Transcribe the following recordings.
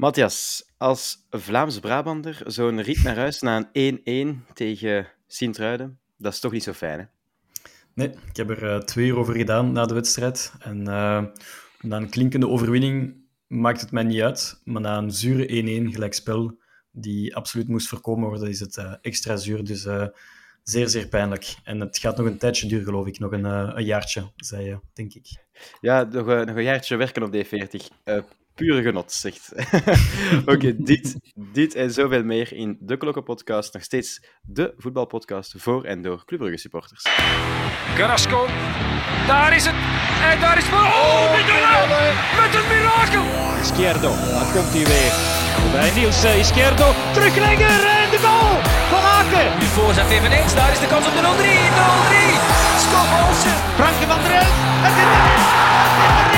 Matthias, als Vlaams-Brabander zo'n rit naar huis na een 1-1 tegen Sint-Truiden, dat is toch niet zo fijn, hè? Nee, ik heb er uh, twee uur over gedaan na de wedstrijd. En uh, na een klinkende overwinning maakt het mij niet uit. Maar na een zure 1-1 gelijkspel, die absoluut moest voorkomen worden, is het uh, extra zuur. Dus zeer, zeer pijnlijk. En het gaat nog een tijdje duren, geloof ik. Nog een, een jaartje, zei je, denk ik. Ja, nog, nog een jaartje werken op D40 pure genot, zegt. Oké, dit, dit en zoveel meer in de Klokkenpodcast. Nog steeds de voetbalpodcast voor en door Club Brugge supporters. Carrasco, daar is het. En daar is... Oh, oh Met een mirakel! Izquierdo, dan komt hij weer. Bij Niels uh, Izquierdo, teruglegger en de goal van Aken. Nu voorzet eveneens, daar is de kans op de 0-3. 0-3. Scott Olsen. Frankie van der Elf. Het is tijd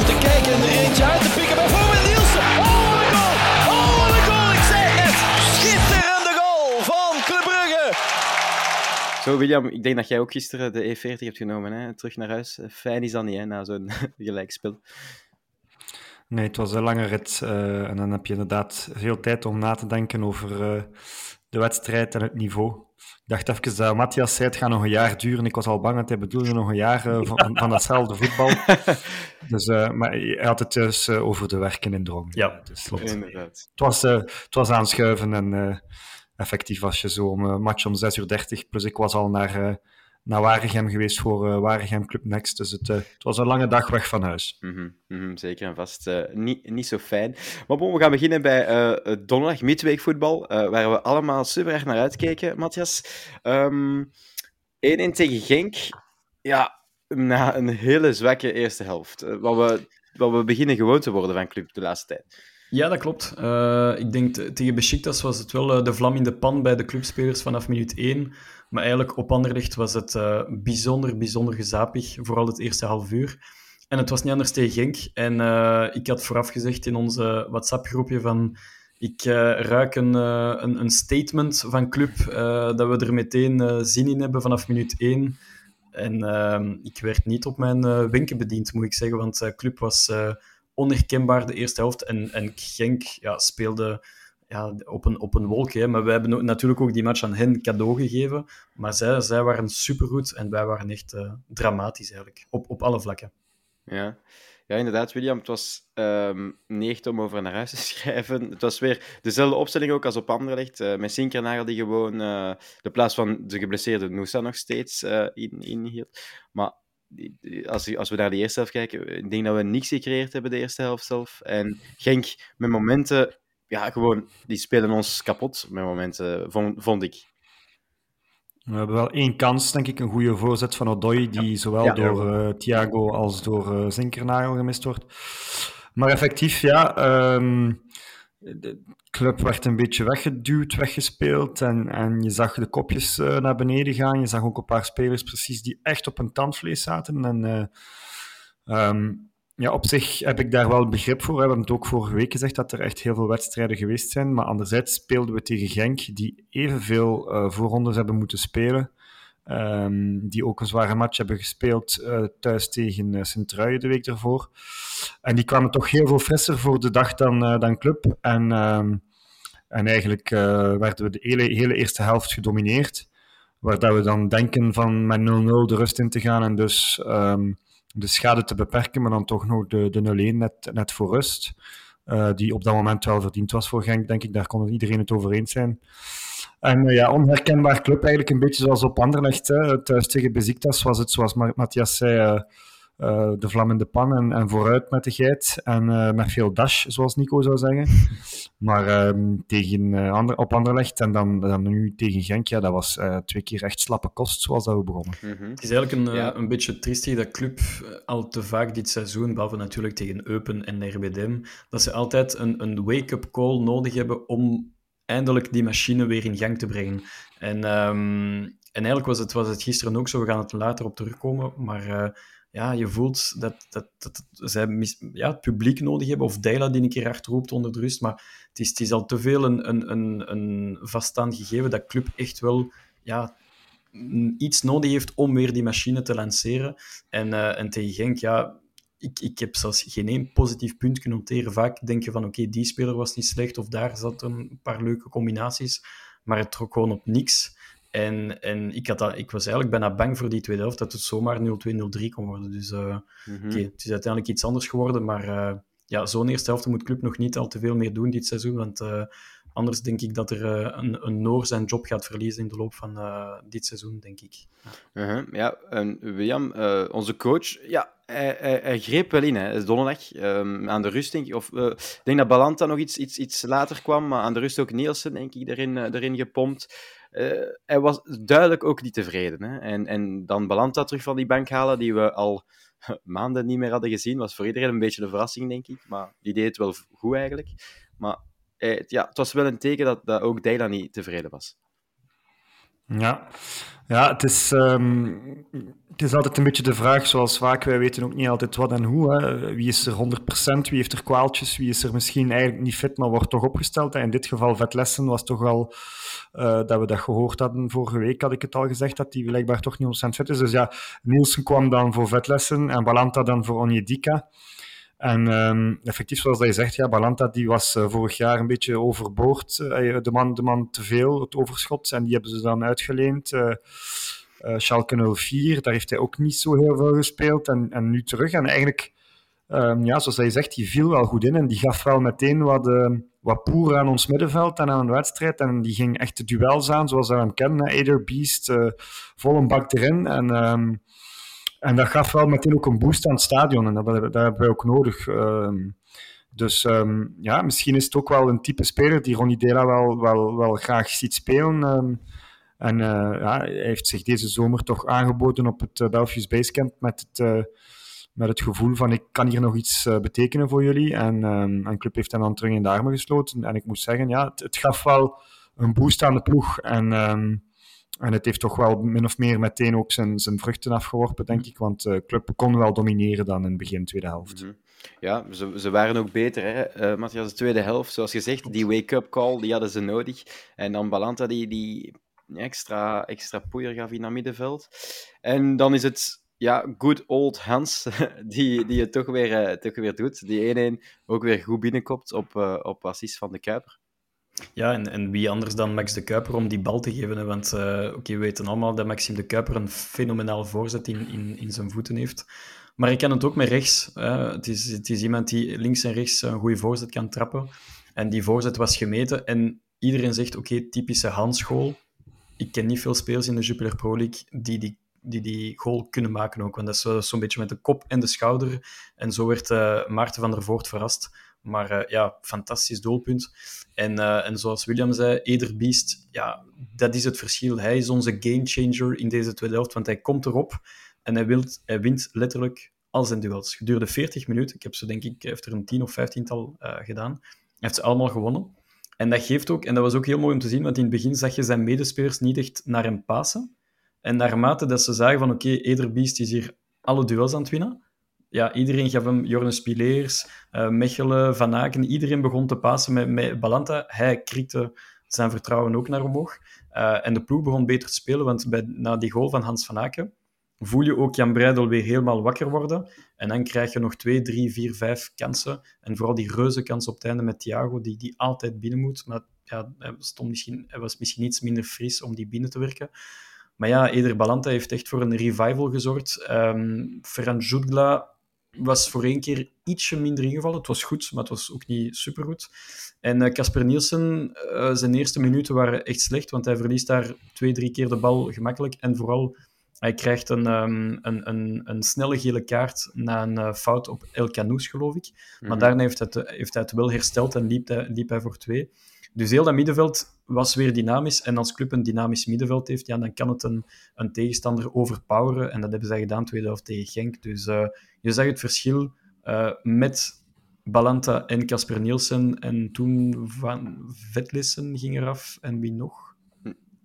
om te kijken en er eentje uit te pikken. Bijvoorbeeld Nielsen. Oh, wat een goal! Oh, wat een goal! Ik zei het! Schitterende goal van Club Brugge! Zo, William, ik denk dat jij ook gisteren de E40 hebt genomen. Hè? Terug naar huis. Fijn is dat niet, hè, na zo'n gelijkspel. Nee, het was een lange rit. Uh, en dan heb je inderdaad veel tijd om na te denken over uh, de wedstrijd en het niveau dacht even dat Matthias zei, het gaat nog een jaar duren. Ik was al bang dat hij bedoelde nog een jaar uh, van, van datzelfde voetbal. dus, uh, maar hij had het dus uh, over de werken in Drong. Ja, dus, klopt. Inderdaad. Het was, het was aanschuiven en effectief was je zo om een match om 6 uur 30. Plus ik was al naar naar Waregem geweest voor uh, Waregem Club Next. Dus het, uh, het, was een lange dag weg van huis. Mm -hmm, zeker en vast. Uh, niet, niet zo fijn. Maar bon, we gaan beginnen bij donderdag midweekvoetbal, waar we allemaal super erg naar uitkeken, Matthias. 1-1 um, tegen Genk. Ja, na een hele zwakke eerste helft. wat, we, wat we beginnen gewoon te worden van club de laatste tijd. Ja, dat klopt. Uh, ik denk tegen Besiktas was het wel uh, de vlam in de pan bij de clubspelers vanaf minuut 1. Maar eigenlijk op Anderlecht was het uh, bijzonder, bijzonder gezapig. Vooral het eerste half uur. En het was niet anders tegen Genk. En ik had vooraf gezegd in onze WhatsApp-groepje van... Ik ruik een, een, een, statement van club dat we er meteen zin in hebben vanaf minuut 1. En ehm, ik werd niet op mijn wenken bediend, moet ik zeggen. Want club was onherkenbaar de eerste helft. En, en Genk ja, speelde ja, op, een, op een wolkje. Maar wij hebben natuurlijk ook die match aan hen cadeau gegeven. Maar zij, zij waren supergoed en wij waren echt uh, dramatisch eigenlijk. Op, op alle vlakken. Ja. Ja, inderdaad, William. Het was um, om over naar huis te schrijven. Het was weer dezelfde opstelling ook als op Anderlecht. Uh, met Sinkernagel die gewoon uh, de plaats van de geblesseerde Noosa nog steeds in, inhield. Maar als, als we naar de eerste helft kijken, ik denk dat we niks gecreëerd hebben de eerste helft zelf. En Genk met momenten, ja, gewoon, die spelen ons kapot met momenten, vond, vond ik. We hebben wel één kans, denk ik, een goede voorzet van Odoi, die zowel ja, door uh, Thiago als door uh, Zinkernagel gemist wordt. Maar effectief, ja, um, de club werd een beetje weggeduwd, weggespeeld en, en je zag de kopjes uh, naar beneden gaan. Je zag ook een paar spelers precies die echt op een tandvlees zaten. En uh, um, ja, op zich heb ik daar wel begrip voor. We hebben het ook vorige week gezegd dat er echt heel veel wedstrijden geweest zijn. Maar anderzijds speelden we tegen Genk, die evenveel uh, voorrondes hebben moeten spelen. Um, die ook een zware match hebben gespeeld uh, thuis tegen uh, Sint-Truiden de week ervoor. En die kwamen toch heel veel frisser voor de dag dan, uh, dan Club. En, um, en eigenlijk werden we de hele, hele eerste helft gedomineerd. Waar dat we dan denken van met 0-0 de rust in te gaan en dus um, de schade te beperken, maar dan toch nog de, de 0-1 net, net voor rust. die op dat moment wel verdiend was voor Genk, denk ik. Daar kon iedereen het over eens zijn. En uh, ja, onherkenbaar club, eigenlijk een beetje zoals op Anderlecht. Hè. Thuis tegen Beziktas was het, zoals Matthias zei, uh, uh, de vlam in de pan en, en vooruit met de geit. En met veel dash, zoals Nico zou zeggen. Maar ehm, tegen, ander, op Anderlecht en dan, dan nu tegen Genk, ja, dat was twee keer echt slappe kost, zoals dat we begonnen. Mm -hmm. Het is eigenlijk een, ja. een beetje triestig dat club al te vaak dit seizoen, behalve natuurlijk tegen Eupen en RBDM, dat ze altijd een, een wake-up call nodig hebben om eindelijk die machine weer in gang te brengen. En, um, en eigenlijk was het, was het gisteren ook zo, we gaan het later op terugkomen, maar uh, ja, je voelt dat, dat, dat, dat zij ja, het publiek nodig hebben, of Deila die een keer hard roept onder de rust, maar het is, het is al te veel een, een, een, een vaststaand gegeven dat club echt wel ja, iets nodig heeft om weer die machine te lanceren. En, uh, en tegen Genk, ja, ik, ik heb zelfs geen één positief punt kunnen noteren. Vaak denk je van, oké, die speler was niet slecht, of daar zaten een paar leuke combinaties, maar het trok gewoon op niks. En, en ik, had dat, ik was eigenlijk bijna bang voor die tweede helft, dat het zomaar 0-2, 0-3 kon worden. Dus uh, oké, het is uiteindelijk iets anders geworden, maar uh, ja, zo'n eerste helft moet club nog niet al te veel meer doen dit seizoen, want uh, anders denk ik dat er een, een Noor zijn job gaat verliezen in de loop van dit seizoen, denk ik. Ja, uh -huh. ja en William, onze coach, ja, hij, greep wel in, hè, donderdag, um, aan de rust, denk ik. Of, ik denk dat Balanta nog iets, iets, iets later kwam, maar aan de rust ook Nielsen, denk ik, erin, erin gepompt. Hij was duidelijk ook niet tevreden. Hè. En, en dan Balanta terug van die bank halen, die we al maanden niet meer hadden gezien, was voor iedereen een beetje een verrassing, denk ik. Maar die deed het wel goed, eigenlijk. Maar eh, ja, het was wel een teken dat, dat ook Deila niet tevreden was. Ja, ja het, is, um, het is altijd een beetje de vraag, zoals vaak, wij weten ook niet altijd wat en hoe. Hè. Wie is er 100%, wie heeft er kwaaltjes, wie is er misschien eigenlijk niet fit, maar wordt toch opgesteld. En in dit geval Vetlessen was toch wel, uh, dat we dat gehoord hadden vorige week, had ik het al gezegd, dat hij blijkbaar toch niet 100% fit is. Dus ja, Nielsen kwam dan voor Vetlessen en Balanta dan voor Onyedika. En um, effectief, zoals je zegt, ja, Balanta die was uh, vorig jaar een beetje overboord. Uh, de, man, de man te veel, het overschot. En die hebben ze dan uitgeleend. Uh, Schalke 04, daar heeft hij ook niet zo heel veel gespeeld. En, en nu terug. En eigenlijk, um, ja, zoals je zegt, die viel wel goed in. En die gaf wel meteen wat, uh, wat poer aan ons middenveld en aan de wedstrijd. En die ging echt de duels aan, zoals we hem kennen. Eder Beast, vol een bak erin. En... en dat gaf wel meteen ook een boost aan het stadion. En dat, dat hebben wij ook nodig. Um, dus um, ja, misschien is het ook wel een type speler die Ronnie Dela wel, wel, wel graag ziet spelen. Um, en uh, ja, hij heeft zich deze zomer toch aangeboden op het uh, Belfius Basecamp met het, uh, met het gevoel van ik kan hier nog iets betekenen voor jullie. En, en Club heeft dan terug in de armen gesloten. En ik moet zeggen, ja, het, het gaf wel een boost aan de ploeg. En en het heeft toch wel min of meer meteen ook zijn, zijn vruchten afgeworpen, denk ik. Want de uh, club kon wel domineren dan in het begin tweede helft. Mm -hmm. Ja, ze, ze waren ook beter, hè, uh, Matthias, de tweede helft. Zoals gezegd, die wake-up call, die hadden ze nodig. En dan Balanta, die, die extra, extra poeier gaf in naar middenveld. En dan is het, ja, good old Hans, die, die het toch weer, uh, toch weer doet. Die 1-1 ook weer goed binnenkopt op, uh, op assist van de Kuiper. Ja, en, en wie anders dan Max de Kuiper om die bal te geven? Want uh, oké, we weten allemaal dat Maxime de Kuiper een fenomenaal voorzet in, in, in zijn voeten heeft. Maar hij kan het ook met rechts. Het, is, het is iemand die links en rechts een goede voorzet kan trappen. En die voorzet was gemeten. En iedereen zegt, oké, typische handschool. Ik ken niet veel spelers in de Jupiler Pro League die die, die, die goal kunnen maken ook. Want dat is zo'n beetje met de kop en de schouder. En zo werd uh, Maarten van der Voort verrast. Maar uh, ja, fantastisch doelpunt. En, uh, en zoals William zei, Eder Beast, ja, dat is het verschil. Hij is onze gamechanger in deze tweede helft, want hij komt erop en hij, wilt, hij wint letterlijk al zijn duels. Duurde 40 minuten. Ik heb ze denk ik, heeft er een 10 of 15 tal uh, gedaan. Hij heeft ze allemaal gewonnen. En dat geeft ook, en dat was ook heel mooi om te zien, want in het begin zag je zijn medespelers niet echt naar hem passen. En naarmate dat ze zagen van, oké, okay, Eder Beast is hier alle duels aan het winnen, ja, iedereen gaf hem Joris Pileers, uh, Mechelen, Van Aken. Iedereen begon te passen met, met Balanta. Hij kriekte zijn vertrouwen ook naar omhoog. Uh, en de ploeg begon beter te spelen, want bij, na die goal van Hans van Aken voel je ook Jan Breidel weer helemaal wakker worden. En dan krijg je nog twee, drie, vier, vijf kansen. En vooral die reuze kans op het einde met Thiago, die, die altijd binnen moet. Maar ja, hij, stond misschien, hij was misschien iets minder fris om die binnen te werken. Maar ja, Eder Balanta heeft echt voor een revival gezorgd. Um, Ferran Jutgla was voor één keer ietsje minder ingevallen. Het was goed, maar het was ook niet supergoed. En Casper uh, Nielsen, uh, zijn eerste minuten waren echt slecht, want hij verliest daar twee, drie keer de bal gemakkelijk. En vooral, hij krijgt een, um, een, een, een snelle gele kaart na een uh, fout op El Canoes, geloof ik. Maar Mhm. daarna heeft, het, heeft hij het wel hersteld en liep hij, liep hij voor twee. Dus heel dat middenveld was weer dynamisch. En als club een dynamisch middenveld heeft, ja, dan kan het een, een tegenstander overpoweren. En dat hebben zij gedaan tweede helft tegen Genk. Dus uh, je zag het verschil uh, met Balanta en Casper Nielsen. En toen Van Vetlissen ging eraf. En wie nog?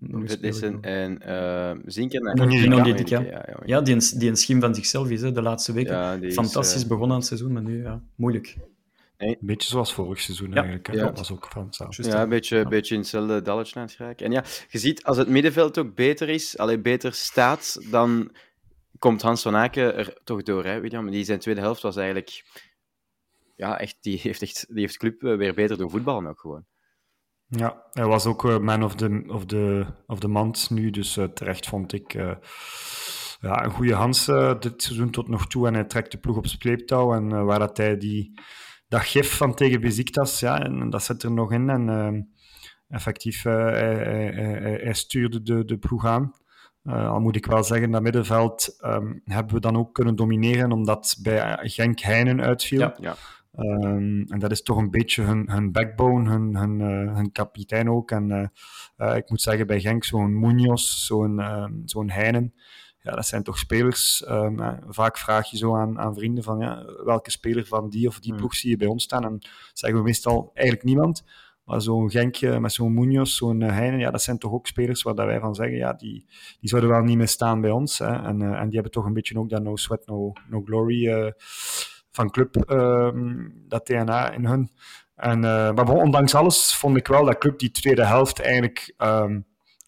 Een Vetlissen en uh, Zinker. En. Ja, ja, Ja, die een, die een schim van zichzelf is, hè, de laatste weken. Ja, die is, Fantastisch eh, begonnen aan het seizoen, maar nu ja, moeilijk. Een beetje zoals vorig seizoen Ja. eigenlijk. Ja. Dat was ook van hetzelfde. Ja, een beetje, beetje in hetzelfde dalletje aan het geraken. En ja, je ziet, als het middenveld ook beter is, alleen beter staat, dan komt Hans van Aken er toch door, hè, William? Die zijn tweede helft was eigenlijk... Ja, echt, die heeft, echt, die heeft club weer beter doen voetballen ook gewoon. Ja, hij was ook uh, man of the, of, the, of the month nu, dus uh, terecht vond ik uh, ja, een goede Hans dit seizoen tot nog toe. En hij trekt de ploeg op sleeptouw. En waar dat hij die, dat gif van tegen Beziktas, ja, en dat zit er nog in. En effectief, hij, hij, hij, hij, stuurde de, de ploeg aan. al moet ik wel zeggen, dat middenveld um, hebben we dan ook kunnen domineren, omdat bij Genk Heinen uitviel. Ja, ja. Um, en dat is toch een beetje hun, hun backbone, hun, hun, uh, hun kapitein ook. En uh, ik moet zeggen, bij Genk, zo'n Munoz, zo'n zo'n Heinen, ja, dat zijn toch spelers. Um, vaak vraag je zo aan, aan vrienden van ja, welke speler van die of die Hmm. ploeg zie je bij ons staan. En zeggen we meestal eigenlijk niemand. Maar zo'n Genk met zo'n Munoz, zo'n Heinen, ja, dat zijn toch ook spelers waar dat wij van zeggen, ja, die, die zouden wel niet meer staan bij ons. Hè. En, en die hebben toch een beetje ook dat no sweat, no, no glory van club, uh, dat DNA in hun. En, maar ondanks alles vond ik wel dat club die tweede helft eigenlijk um,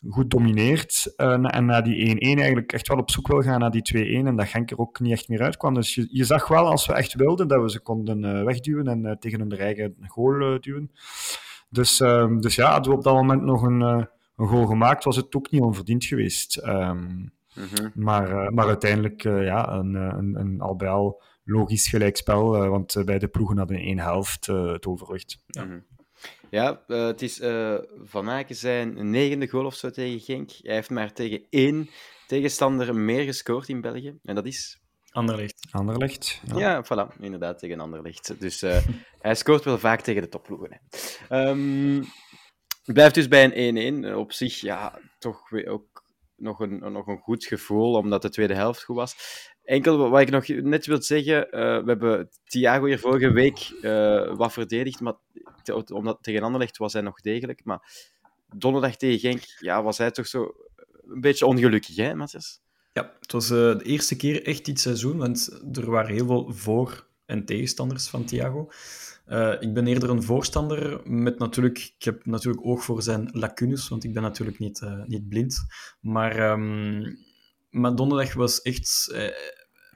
goed domineert. Uh, en na die 1-1 eigenlijk echt wel op zoek wil gaan naar die 2-1. En dat Genk er ook niet echt meer uitkwam. Dus je, je zag wel, als we echt wilden, dat we ze konden uh, wegduwen en uh, tegen hun eigen goal duwen. Dus, um, dus ja, hadden we op dat moment nog een, een goal gemaakt, was het ook niet onverdiend geweest. Um, mm -hmm. maar, maar uiteindelijk, ja, een, een, een al bij al logisch gelijkspel, want beide ploegen hadden één helft het overwicht. Ja, mm ja het is Van Aken zijn negende goal of zo tegen Genk. Hij heeft maar tegen één tegenstander meer gescoord in België. En dat is... Anderlecht. Anderlecht. Ja, ja voilà, inderdaad, tegen Anderlecht. Dus hij scoort wel vaak tegen de topploegen. Um, blijft dus bij een 1-1. Op zich, ja, toch weer ook nog een, nog een goed gevoel, omdat de tweede helft goed was. Enkel wat ik nog net wil zeggen, uh, we hebben Thiago hier vorige week uh, wat verdedigd, maar omdat tegen Anderlecht was hij nog degelijk. Maar donderdag tegen Genk ja, was hij toch zo een beetje ongelukkig, hè, Matthias? Ja, het was de eerste keer echt dit seizoen, want er waren heel veel voor- en tegenstanders van Thiago. Ik ben eerder een voorstander met natuurlijk... Ik heb natuurlijk oog voor zijn lacunes, want ik ben natuurlijk niet, niet blind. Maar, um, maar donderdag was echt...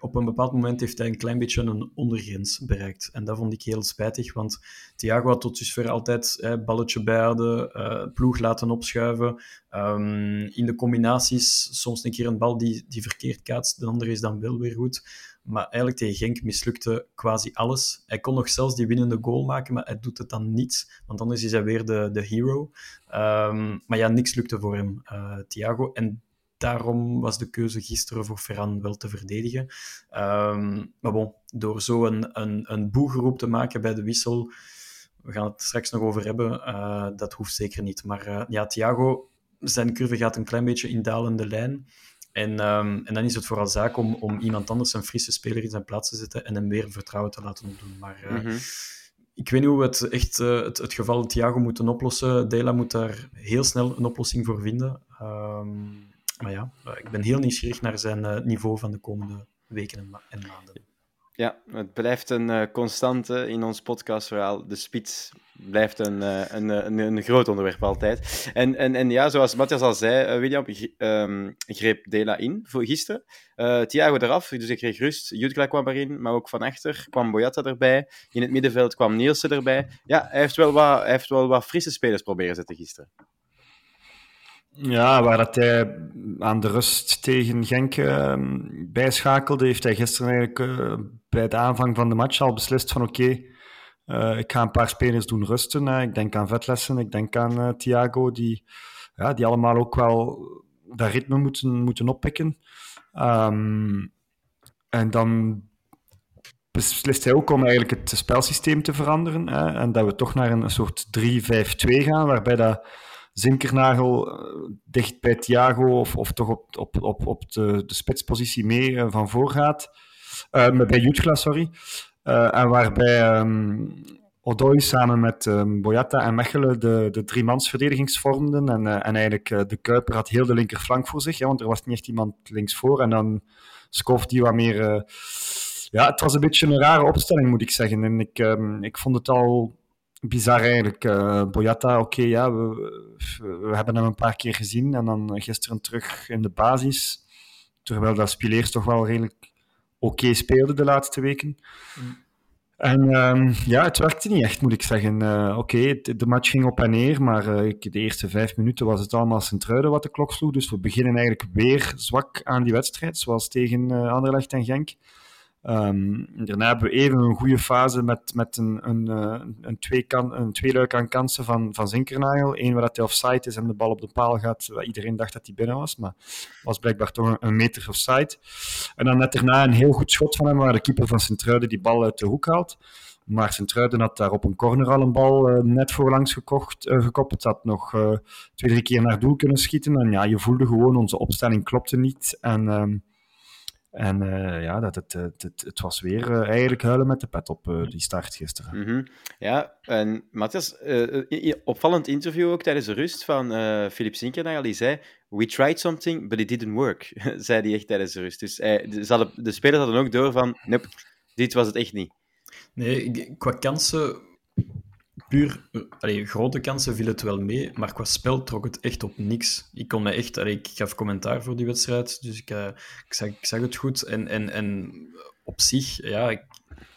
Op een bepaald moment heeft hij een klein beetje een ondergrens bereikt. En dat vond ik heel spijtig, want Thiago had tot dusver altijd eh, balletje bijhouden, uh, ploeg laten opschuiven. Um, in de combinaties soms een keer een bal die, die verkeerd kaatst, de andere is dan wel weer goed. Maar eigenlijk tegen Genk mislukte quasi alles. Hij kon nog zelfs die winnende goal maken, maar hij doet het dan niet. Want anders is hij weer de, de hero. Um, maar ja, niks lukte voor hem, uh, Thiago. En daarom was de keuze gisteren voor Ferran wel te verdedigen. Um, maar bon, door zo een, een, een boegeroep te maken bij de wissel, we gaan het straks nog over hebben, uh, dat hoeft zeker niet. Maar uh, ja, Thiago, zijn curve gaat een klein beetje in dalende lijn. En, um, en dan is het vooral zaak om, om iemand anders, een frisse speler, in zijn plaats te zetten en hem weer vertrouwen te laten opdoen. Maar uh, Mhm. ik weet niet hoe we het echt het, het geval Thiago moeten oplossen. Dela moet daar heel snel een oplossing voor vinden. Um, maar ja, ik ben heel nieuwsgierig naar zijn uh, niveau van de komende weken en, ma en maanden. Ja, het blijft een uh, constante in ons podcastverhaal. De spits blijft een, uh, een, een, een, groot onderwerp altijd. En, en, en ja, zoals Matthias al zei, uh, William um, greep Dela in voor gisteren. Uh, Thiago eraf, dus ik kreeg rust. Jutkla kwam erin, maar ook van achter kwam Boyata erbij. In het middenveld kwam Nielsen erbij. Ja, hij heeft wel wat, hij heeft wel wat frisse spelers proberen zetten gisteren. Ja, waar dat hij aan de rust tegen Genk uh, bijschakelde, heeft hij gisteren eigenlijk uh, bij de aanvang van de match al beslist van oké, uh, ik ga een paar spelers doen rusten. Ik denk aan Vetlessen, ik denk aan uh, Thiago, die, ja, die allemaal ook wel dat ritme moeten, moeten oppikken. Um, en dan beslist hij ook om eigenlijk het spelsysteem te veranderen. Hè, en dat we toch naar een soort 3-5-2 gaan, waarbij dat Zinkernagel dicht bij Thiago of, of toch op, op, op, op de, de spitspositie mee uh, van voor gaat. Uh, bij Jutgla, sorry. Uh, en waarbij um, Odoi samen met um, Boyata en Mechelen de, de driemansverdedigings vormden. En, en eigenlijk de Kuiper had heel de linkerflank voor zich, hè, want er was niet echt iemand links voor. En dan Skof die wat meer... ja, het was een beetje een rare opstelling, moet ik zeggen. En ik, um, ik vond het al bizar eigenlijk. Uh, Boyata, oké, okay, ja, we, we, hebben hem een paar keer gezien en dan gisteren terug in de basis. terwijl dat Spileers toch wel redelijk oké speelde de laatste weken. En ehm, ja, het werkte niet echt, moet ik zeggen. Uh, Oké, de match ging op en neer, maar uh, de eerste vijf minuten was het allemaal Sint-Truiden wat de klok sloeg. Dus we beginnen eigenlijk weer zwak aan die wedstrijd, zoals tegen Anderlecht en Genk. Um, daarna hebben we even een goede fase met, met een, een, een, twee kan, een tweeluik aan kansen van, van Zinkernagel. Eén waar hij offside is en de bal op de paal gaat. Iedereen dacht dat hij binnen was, maar was blijkbaar toch een, meter offside. En dan net daarna een heel goed schot van hem, waar de keeper van Sint-Truiden die bal uit de hoek haalt. Maar Sint-Truiden had daar op een corner al een bal uh, net voorlangs gekocht, uh, gekoppeld. Had nog twee, drie keer naar doel kunnen schieten. En ja, je voelde gewoon, onze opstelling klopte niet. En... Um, en uh, ja, dat het, het, het, het, was weer uh, eigenlijk huilen met de pet op uh, die start gisteren. Mm -hmm. Ja, en Matthias, opvallend interview ook tijdens de rust van Philip Zinkernagel, die zei We tried something, but it didn't work, zei hij echt tijdens de rust. Dus de, de spelers hadden ook door van, nope, dit was het echt niet. Nee, qua kansen puur, allee, grote kansen viel het wel mee, maar qua spel trok het echt op niks. Ik kon me echt, ik gaf commentaar voor die wedstrijd, dus ik, uh, ik, zag, het goed. En, en, en op zich, ja, ik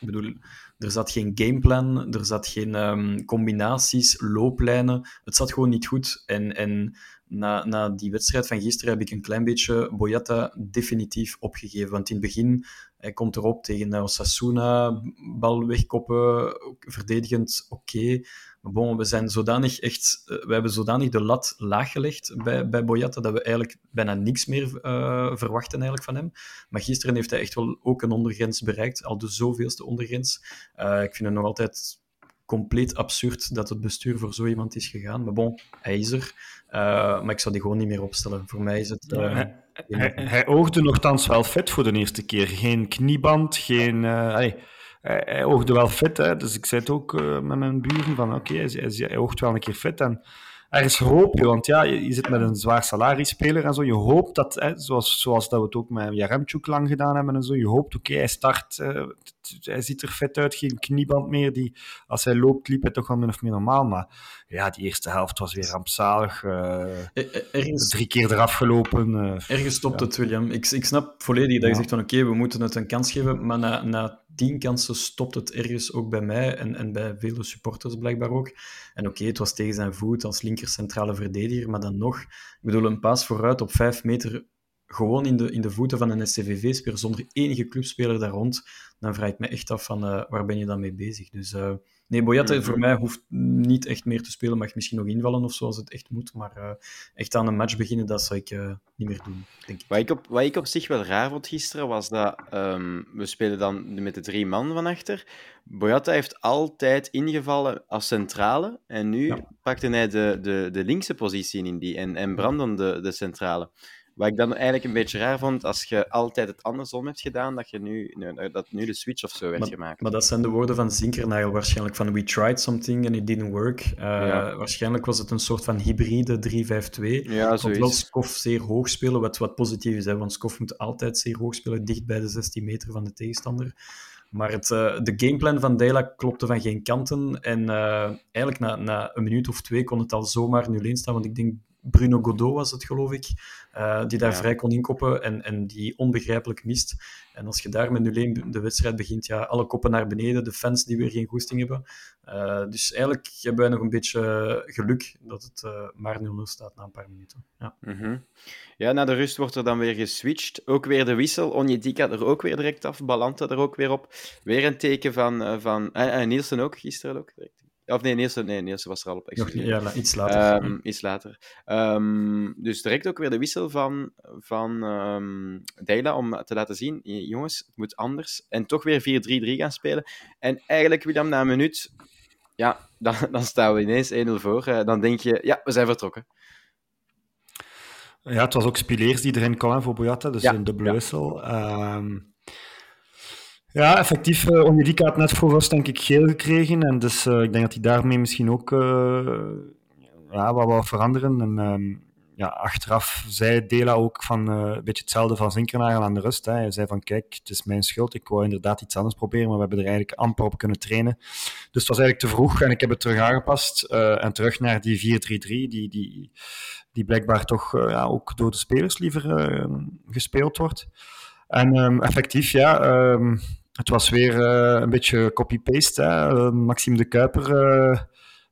bedoel, er zat geen gameplan, er zat geen um, combinaties, looplijnen. Het zat gewoon niet goed. En, en na, na die wedstrijd van gisteren heb ik een klein beetje Boyata definitief opgegeven. Want in het begin, hij komt erop tegen Osasuna, bal wegkoppen, verdedigend oké. Maar bon, we zijn zodanig echt, we hebben zodanig de lat laag gelegd bij, bij Boyata dat we eigenlijk bijna niks meer uh, verwachten eigenlijk van hem. Maar gisteren heeft hij echt wel ook een ondergrens bereikt, al de zoveelste ondergrens. Ik vind het nog altijd compleet absurd dat het bestuur voor zo iemand is gegaan. Maar bon, hij is er. Uh, maar ik zou die gewoon niet meer opstellen. Voor mij is het... Uh, hij, hij, hij, oogde nogthans wel fit voor de eerste keer. Geen knieband, geen... Uh, hij, hij, oogde wel fit, hè. dus ik zei het ook met mijn buren van oké, okay, hij, oogt wel een keer fit. En ergens hoop je, want ja, je, je zit met een zwaar salariespeler en zo. Je hoopt dat, hè, zoals, zoals dat we het ook met Jaremchuk lang gedaan hebben en zo, je hoopt, oké, okay, hij start, uh, hij ziet er vet uit, geen knieband meer. Die, als hij loopt, liep hij toch wel min of meer normaal. Maar ja, die eerste helft was weer rampzalig. Uh, ergens, drie keer eraf gelopen. Uh, ergens stopt ja. het, William. Ik, ik snap volledig dat je ja. zegt van oké, okay, we moeten het een kans geven, maar na, na tien kansen stopt het ergens ook bij mij en, en bij vele supporters blijkbaar ook. En oké, het was tegen zijn voet als linker centrale verdediger, maar dan nog, ik bedoel, een paas vooruit op vijf meter gewoon in de, in de voeten van een SCVV-speler, zonder enige clubspeler daar rond, dan vraag ik me echt af van uh, waar ben je dan mee bezig. Dus uh, nee, Boyata -hmm. voor mij hoeft niet echt meer te spelen, mag misschien nog invallen of zoals het echt moet, maar uh, echt aan een match beginnen, dat zou ik niet meer doen, denk ik. Wat ik, op, wat ik op zich wel raar vond gisteren, was dat um, we spelen dan met de drie man van achter. Boyata heeft altijd ingevallen als centrale en nu ja. pakte hij de, de, de linkse positie in die en, en Brandon de, de centrale. Wat ik dan eigenlijk een beetje raar vond, als je altijd het andersom hebt gedaan, dat, je nu, dat nu de switch of zo werd maar, gemaakt. Maar dat zijn de woorden van Zinkernagel waarschijnlijk, van we tried something and it didn't work. Uh, ja. Waarschijnlijk was het een soort van hybride 3-5-2. Ja, wel Skof zeer hoog spelen, wat, wat positief is, hè, want Skof moet altijd zeer hoog spelen, dicht bij de 16 meter van de tegenstander. Maar het, uh, de gameplan van Dela klopte van geen kanten. En uh, eigenlijk na, na een minuut of twee kon het al zomaar 0-1 staan. Want ik denk Bruno Godot was het, geloof ik, uh, die daar ja. vrij kon inkoppen en, en die onbegrijpelijk mist. En als je daar met 0-1 de wedstrijd begint, ja, alle koppen naar beneden, de fans die weer geen goesting hebben. Uh, dus eigenlijk hebben wij nog een beetje geluk dat het uh, maar 0-0 staat na een paar minuten. Ja. Mm -hmm. ja, na de rust wordt er dan weer geswitcht. Ook weer de wissel. Onjedika er ook weer direct af, Balanta er ook weer op. Weer een teken van... van en Nielsen ook, gisteren ook direct. Of nee, Nielsen, nee, Nielsen was er al op. Excuseer. Ja, iets later. Um, iets later. Um, dus direct ook weer de wissel van, van um, Deila om te laten zien, jongens, het moet anders. En toch weer 4-3-3 gaan spelen. En eigenlijk, William, na een minuut, ja, dan, dan staan we ineens 1-0 voor. Uh, dan denk je, ja, we zijn vertrokken. Ja, het was ook Spileers die erin kwam voor Boyata, dus ja, een dubbele ja. wissel. Ja, effectief. Uh, had net voor rust denk ik geel gekregen. En dus uh, ik denk dat hij daarmee misschien ook uh, ja, wat wil veranderen. En, ja, achteraf zei Dela ook van een beetje hetzelfde van Zinkernagel aan de rust. Hè. Hij zei van kijk, het is mijn schuld, ik wou inderdaad iets anders proberen, maar we hebben er eigenlijk amper op kunnen trainen. Dus het was eigenlijk te vroeg en ik heb het terug aangepast en terug naar die 4-3-3, die, die, die blijkbaar toch ja, ook door de spelers liever gespeeld wordt. En um, effectief, ja, het was weer een beetje copy-paste. Maxime de Kuiper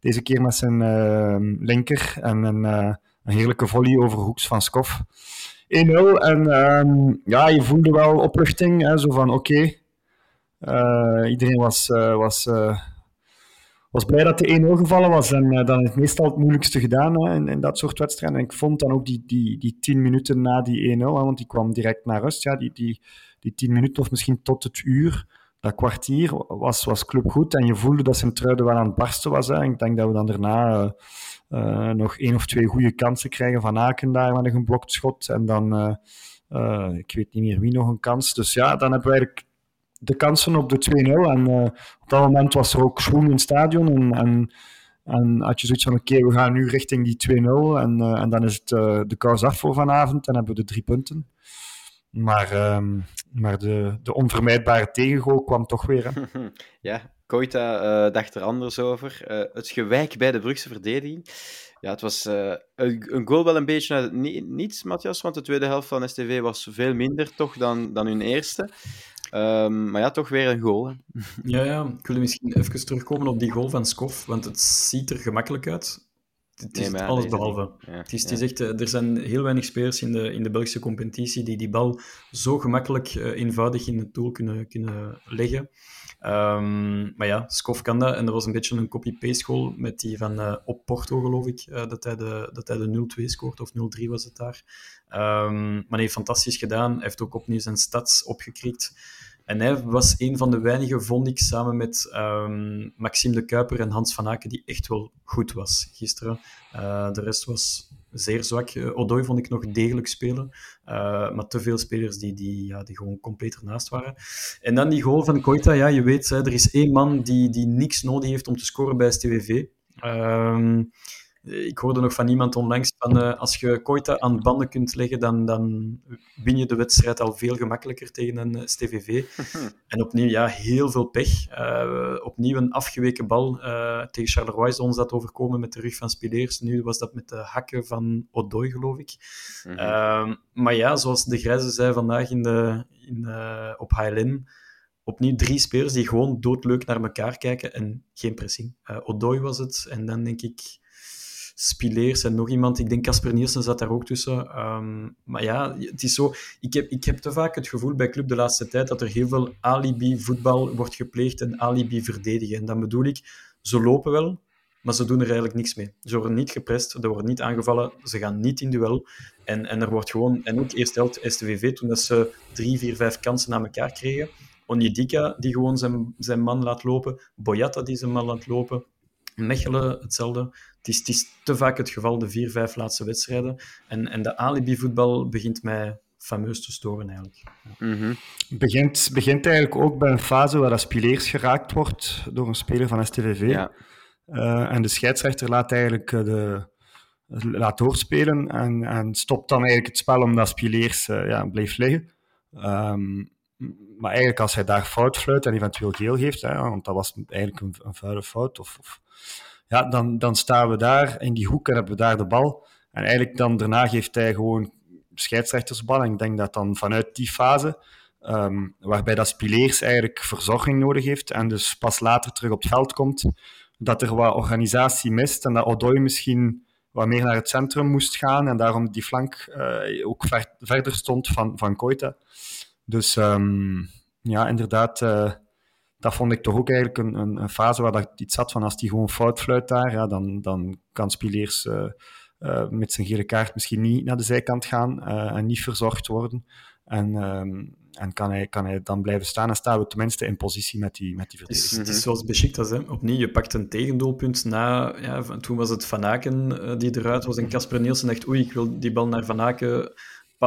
deze keer met zijn ehm, linker en een, uh, een, heerlijke volley over hoeks van Skof. 1-0 en um, ja, je voelde wel opluchting. Hè, zo van oké, uh, iedereen was, uh, was, was blij dat de 1-0 gevallen was. En dan is meestal het moeilijkste gedaan hè, in, in, dat soort wedstrijden. En ik vond dan ook die, die, die 10 minuten na die 1-0, want die kwam direct naar rust. Ja, die, die, die 10 minuten of misschien tot het uur dat kwartier was, was club goed en je voelde dat zijn truiden wel aan het barsten was. Hè. Ik denk dat we dan daarna uh, uh, nog één of twee goede kansen krijgen van Aken daar met een geblokt schot. En dan, uh, ik weet niet meer wie nog een kans. Dus ja, dan hebben we eigenlijk de kansen op de 2-0. En op dat moment was er ook schoen in het stadion. En, en, had je zoiets van, oké, we gaan nu richting die 2-0. En, en dan is het de kous af voor vanavond en hebben we de drie punten. Maar, um, maar de, de onvermijdbare tegengoal kwam toch weer. Hè? ja, Koita uh, dacht er anders over. Uh, het gewijk bij de Brugse verdediging. Ja, het was uh, een, een, goal wel een beetje uit niets, Matthias, want de tweede helft van STV was veel minder toch dan, dan hun eerste. Um, maar ja, toch weer een goal. Hè? Ja, ja, ik wil misschien even terugkomen op die goal van Skof, want het ziet er gemakkelijk uit. Het is nee, alles behalve. Ja, het is, het is echt, eh, er zijn heel weinig spelers in de, in de Belgische competitie die die bal zo gemakkelijk uh, eenvoudig in het doel kunnen, kunnen leggen. Um, maar ja, Skof kan dat. En er was een beetje een copy-paste goal met die van uh, op Porto, geloof ik, uh, dat hij de, dat hij de 0-2 scoort, of 0-3 was het daar. Um, maar hij heeft fantastisch gedaan. Hij heeft ook opnieuw zijn stats opgekrikt. En hij was een van de weinigen, vond ik, samen met um, Maxime de Kuiper en Hans van Aken, die echt wel goed was gisteren. Uh, de rest was zeer zwak. Uh, Odoi vond ik nog degelijk spelen, uh, maar te veel spelers die, die, ja, die gewoon compleet ernaast waren. En dan die goal van Koita, ja, je weet, hè, er is één man die, die niks nodig heeft om te scoren bij STVV. Um, ik hoorde nog van iemand onlangs van uh, als je Koita aan banden kunt leggen, dan, dan win je de wedstrijd al veel gemakkelijker tegen een uh, STVV. en opnieuw, ja, heel veel pech. Uh, opnieuw een afgeweken bal tegen Charleroi is ons dat overkomen met de rug van Spileers. Nu was dat met de hakken van Odoi, geloof ik. Mm -hmm. maar ja, zoals de Grijze zei vandaag in de, in, op HLN, opnieuw drie spelers die gewoon doodleuk naar elkaar kijken en geen pressing. Odoi was het en dan denk ik Spileers en nog iemand. Ik denk Casper Nielsen zat daar ook tussen. Um, maar ja, het is zo. Ik heb, ik heb te vaak het gevoel bij Club de laatste tijd dat er heel veel alibi-voetbal wordt gepleegd en alibi-verdedigen. En dan bedoel ik, ze lopen wel, maar ze doen er eigenlijk niks mee. Ze worden niet geprest, er wordt niet aangevallen, ze gaan niet in duel. En, en er wordt gewoon, en ook eerst helft STVV, toen dat ze drie, vier, vijf kansen na elkaar kregen. Onyedika, die gewoon zijn, zijn man laat lopen. Boyata, die zijn man laat lopen. Mechelen, hetzelfde. Het is, het is te vaak het geval, de vier, vijf laatste wedstrijden. En, en de alibi-voetbal begint mij fameus te storen, eigenlijk. Mm -hmm. begint, begint eigenlijk ook bij een fase waar Spileers geraakt wordt door een speler van STVV. Ja. Uh, en de scheidsrechter laat eigenlijk uh, de, laat doorspelen en, en stopt dan eigenlijk het spel omdat Spileers uh, ja, bleef liggen. Um, maar eigenlijk als hij daar fout fluit en eventueel geel geeft, hè, want dat was eigenlijk een, een vuile fout, of, ja, dan, dan staan we daar in die hoek en hebben we daar de bal. En eigenlijk dan daarna geeft hij gewoon scheidsrechtersbal. En ik denk dat dan vanuit die fase, um, waarbij dat Spileers eigenlijk verzorging nodig heeft en dus pas later terug op het veld komt, dat er wat organisatie mist en dat Odoi misschien wat meer naar het centrum moest gaan en daarom die flank uh, ook ver, verder stond van, van Koita. Dus um, ja, inderdaad, uh, dat vond ik toch ook eigenlijk een, een, een, fase waar dat iets zat van als die gewoon fout fluit daar, ja, dan, dan kan Spileers uh, uh, met zijn gele kaart misschien niet naar de zijkant gaan en niet verzorgd worden. En, um, en kan, hij, kan hij dan blijven staan en staan we tenminste in positie met die, met die verdediging. Het is, het is zoals Besiktas, hè. opnieuw, je pakt een tegendoelpunt na, ja, van, toen was het Van Aken die eruit was en Casper Nielsen dacht, oei, ik wil die bal naar Van Aken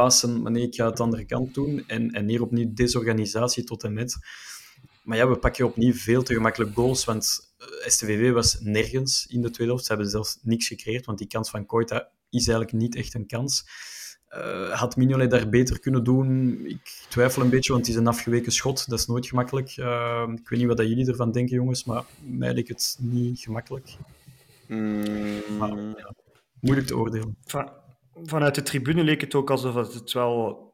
passen, maar nee, ik ga het de andere kant doen. En, en hier opnieuw desorganisatie tot en met. Maar ja, we pakken opnieuw veel te gemakkelijk goals, want eh, STVV was nergens in de tweede helft. Ze hebben zelfs niks gecreëerd, want die kans van Koita is eigenlijk niet echt een kans. Uh, had Mignolet daar beter kunnen doen? Ik twijfel een beetje, want het is een afgeweken schot. Dat is nooit gemakkelijk. Uh, ik weet niet wat jullie ervan denken, jongens, maar mij lijkt het niet gemakkelijk. Mm. Maar, ja, moeilijk te oordelen. Vanuit de tribune leek het ook alsof het wel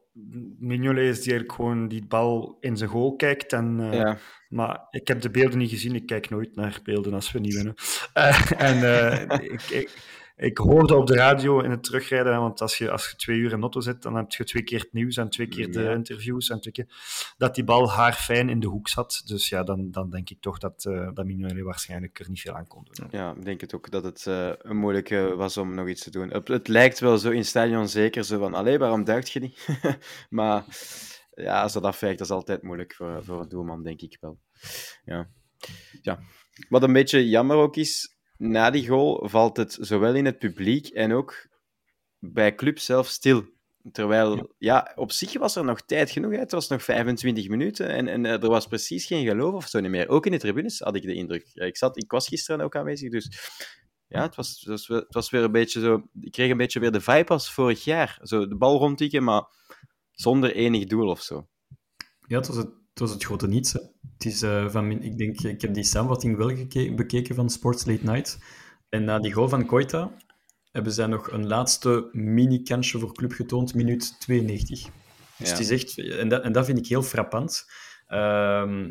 Mignolet is die eigenlijk gewoon die bal in zijn goal kijkt. En, uh, Ja. Maar ik heb de beelden niet gezien. Ik kijk nooit naar beelden als we niet winnen. Eh, en eh, ik, ik, ik hoorde op de radio in het terugrijden, want als je, als je twee uur in auto zit, dan heb je twee keer het nieuws en twee keer de Ja. interviews en twee keer dat die bal haarfijn in de hoek zat. Dus ja, dan, dan denk ik toch dat, eh dat Mignolet waarschijnlijk er niet veel aan kon doen. Ja, ik denk het ook dat het eh, een moeilijke was om nog iets te doen. Het, het lijkt wel zo in het stadion zeker zo van, allee, waarom duikt je niet? maar ja, als dat afwijkt, dat is altijd moeilijk voor, voor een doelman, denk ik wel. Ja. ja. Wat een beetje jammer ook is, na die goal valt het zowel in het publiek en ook bij club zelf stil. Terwijl, ja. op zich was er nog tijd genoeg. Hè. Het was nog 25 minuten en, en eh, er was precies geen geloof of zo niet meer. Ook in de tribunes had ik de indruk. Ik, zat, ik was gisteren ook aanwezig, dus ja, het was, het, was, wel- het was weer een beetje zo... Ik kreeg een beetje weer de vibe als vorig jaar. Zo de bal rondtikken, maar zonder enig doel of zo. Ja, het was het, het, was het grote niets. Hè. Het is, eh, van, ik, denk, ik heb die samenvatting wel geke- bekeken van Sports Late Night. En na die goal van Koita hebben zij nog een laatste mini-kansje voor club getoond, minuut 92. Dus Ja. het is echt, en, dat, en dat vind ik heel frappant. Ehm,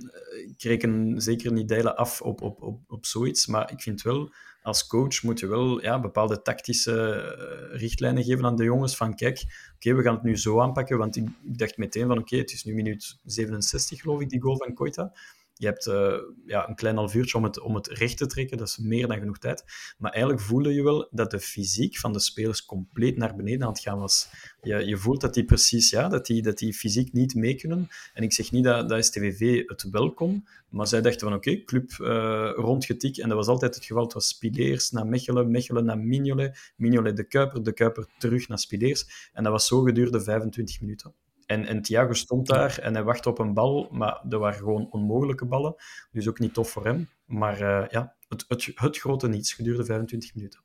ik reken zeker niet delen af op, op, op, op zoiets, maar ik vind wel, als coach moet je wel ja, bepaalde tactische eh, richtlijnen geven aan de jongens. Van kijk, oké, we gaan het nu zo aanpakken, want ik, dacht meteen van oké, het is nu minuut 67 geloof ik, die goal van Koita. Je hebt eh, ja, een klein half uurtje om het, om het recht te trekken, dat is meer dan genoeg tijd. Maar eigenlijk voelde je wel dat de fysiek van de spelers compleet naar beneden aan het gaan was. Je, je voelt dat die precies, ja, dat die, dat die fysiek niet mee kunnen. En ik zeg niet dat, dat STVV het wel kon, maar zij dachten van oké, club eh rondgetik. En dat was altijd het geval. Het was Spileers naar Mechelen, Mechelen naar Mignolet, Mignolet de Kuiper, de Kuiper terug naar Spileers. En dat was zo gedurende 25 minuten. En, en Thiago stond daar en hij wachtte op een bal, maar dat waren gewoon onmogelijke ballen. Dus ook niet tof voor hem. Maar eh, ja, het, het, het grote niets gedurende 25 minuten.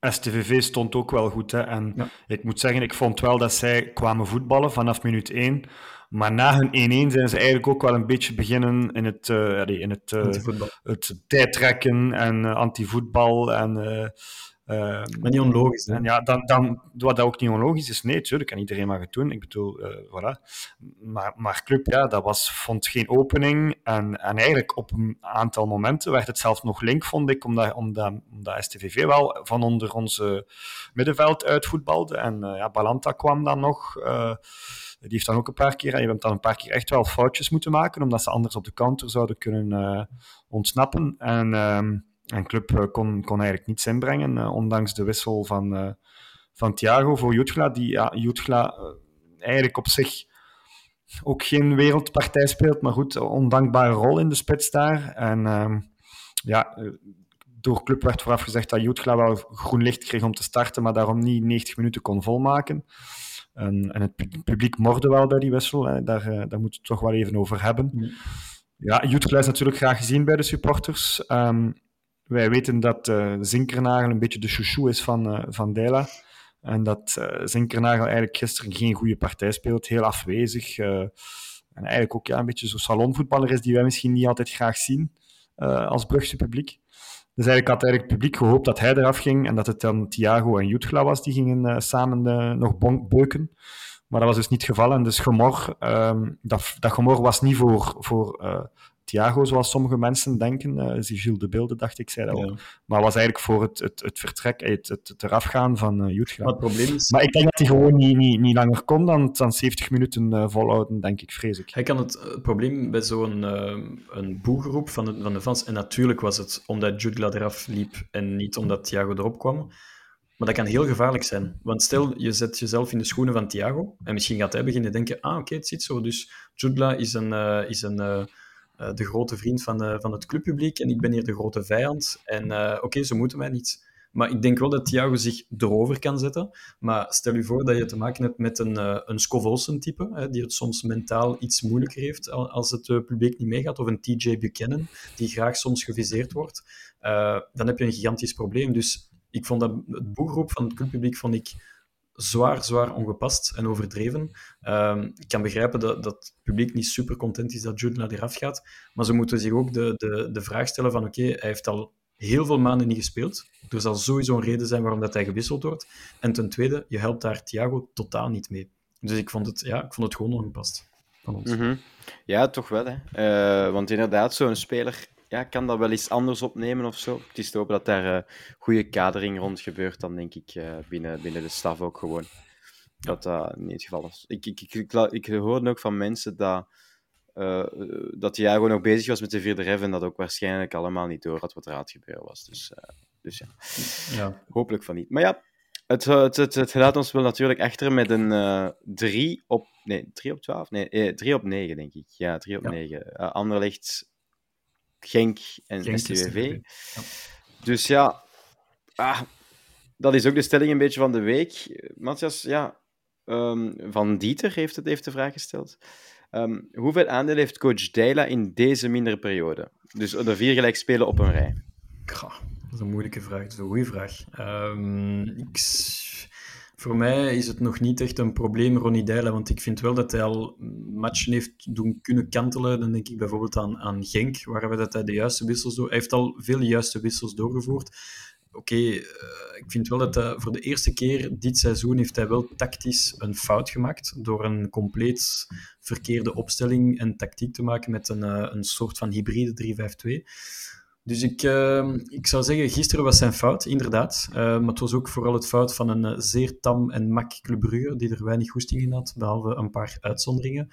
STVV stond ook wel goed. Hè? En Ja. ik moet zeggen, ik vond wel dat zij kwamen voetballen vanaf minuut 1. Maar na hun 1-1 zijn ze eigenlijk ook wel een beetje beginnen in het, allee, in het, Antivoetbal. het tijdrekken en antivoetbal. En, Maar niet onlogisch. Hè? en ja, dan, dan, wat dat ook niet onlogisch is, nee, natuurlijk kan iedereen maar het doen. Ik bedoel, eh, voilà. Maar, maar Club, ja, dat was, vond geen opening. En, en eigenlijk op een aantal momenten werd het zelfs nog link, vond ik, omdat, omdat, omdat STVV wel van onder onze middenveld uitvoetbalde. En eh, ja, Balanta kwam dan nog. eh, die heeft dan ook een paar keer, je hebt dan een paar keer echt wel foutjes moeten maken, omdat ze anders op de counter zouden kunnen ontsnappen. En, ehm, en Club eh, kon, kon eigenlijk niets inbrengen, eh, ondanks de wissel van, eh, van Thiago voor Jutgla, die ja, Jutgla eigenlijk op zich ook geen wereldpartij speelt, maar goed, ondankbare rol in de spits daar. En ehm, ja, door Club werd vooraf gezegd dat Jutgla wel groen licht kreeg om te starten, maar daarom niet 90 minuten kon volmaken. En, en het pu- publiek morde wel bij die wissel, hè. Daar, daar moeten we het toch wel even over hebben. Ja. Jutgla is natuurlijk graag gezien bij de supporters. Ehm, wij weten dat eh Zinkernagel een beetje de chouchou is van, eh van Dela. En dat eh Zinkernagel eigenlijk gisteren geen goede partij speelt, heel afwezig. en eigenlijk ook ja, een beetje zo'n salonvoetballer is die wij misschien niet altijd graag zien als Brugse publiek. Dus eigenlijk had eigenlijk het publiek gehoopt dat hij eraf ging en dat het dan Thiago en Jutgla was die gingen samen nog beuken. Maar dat was dus niet het geval. En dus gemor, ehm, dat, dat gemor was niet voor, voor Thiago, zoals sommige mensen denken. Eh zie Gilles de Beelden, dacht ik, zei dat ook. Ja. Maar was eigenlijk voor het, het, het vertrek, het, het, het erafgaan van uh. Maar het probleem is, Maar ik denk dat hij gewoon niet, niet, niet langer kon dan, dan 70 minuten eh, volhouden, denk ik, vrees ik. hij kan het, probleem bij zo'n een boegeroep van de, van de fans, en natuurlijk was het omdat Jutgla eraf liep en niet omdat Thiago erop kwam, maar dat kan heel gevaarlijk zijn. Want stel, je zet jezelf in de schoenen van Thiago, en misschien gaat hij beginnen denken, ah oké, het zit zo, dus Jutgla is, een, is een, eh, de grote vriend van, van het clubpubliek en ik ben hier de grote vijand. En eh, oké, ze moeten mij niet. Maar ik denk wel dat Thiago zich erover kan zetten. Maar stel je voor dat je te maken hebt met een, eh een Scov-Olsen-type, die het soms mentaal iets moeilijker heeft al- als het publiek niet meegaat, of een TJ Buchanan, die graag soms geviseerd wordt. Dan heb je een gigantisch probleem. Dus Ik vond dat het boegroep van het clubpubliek vond ik zwaar, zwaar ongepast en overdreven. Ehm, ik kan begrijpen dat, dat het publiek niet super content is dat Jude naar eraf gaat, maar ze moeten zich ook de, de, de vraag stellen van oké, hij heeft al heel veel maanden niet gespeeld. Er zal sowieso een reden zijn waarom dat hij gewisseld wordt. En ten tweede, je helpt daar Thiago totaal niet mee. Dus ik vond het, ja, ik vond het gewoon ongepast van ons. Mhm. Ja, toch wel. Hè. Eh, want inderdaad, zo'n speler ja, kan dat wel eens anders opnemen of zo. Het is te hopen dat daar uh, goede kadering rond gebeurt, dan denk ik uh, binnen, binnen de staf ook gewoon. Dat dat niet het geval is. Ik, ik, ik, ik, ik hoorde ook van mensen dat, uh, dat Thiago nog bezig was met de vierde rev en dat ook waarschijnlijk allemaal niet door had wat er aan het gebeuren was. Dus, dus ja. ja, hopelijk van niet. Maar ja, het, het, het, het laat ons wel natuurlijk achter met een 3 op... Nee, 3 op 12? Nee, 3 op 9, denk ik. Ja, 3 op ja. 9. Uh, Anderlecht Genk en Genk STWV. Ja. Dus ja, ah, dat is ook de stelling een beetje van de week. Matthias, ja, um, Van Dieter heeft, het, heeft de vraag gesteld. Um, hoeveel aandeel heeft coach Deila in deze mindere periode? Dus de vier gelijk spelen op een rij. Dat is een moeilijke vraag. Dat is een goede vraag. Um, ik voor mij is het nog niet echt een probleem, Ronnie Deila, want ik vind wel dat hij al matchen heeft doen kunnen kantelen. Dan denk ik bijvoorbeeld aan, aan Genk, waar we dat hij de juiste wissels door... Hij heeft al veel juiste wissels doorgevoerd. Oké, uh, ik vind wel dat hij, voor de eerste keer dit seizoen heeft hij wel tactisch een fout gemaakt door een compleet verkeerde opstelling en tactiek te maken met een, uh, een soort van hybride 3-5-2. Dus ik, uh, ik zou zeggen, gisteren was zijn fout, inderdaad. Uh, maar het was ook vooral het fout van een uh, zeer tam en mak Club die er weinig goesting in had, behalve een paar uitzonderingen.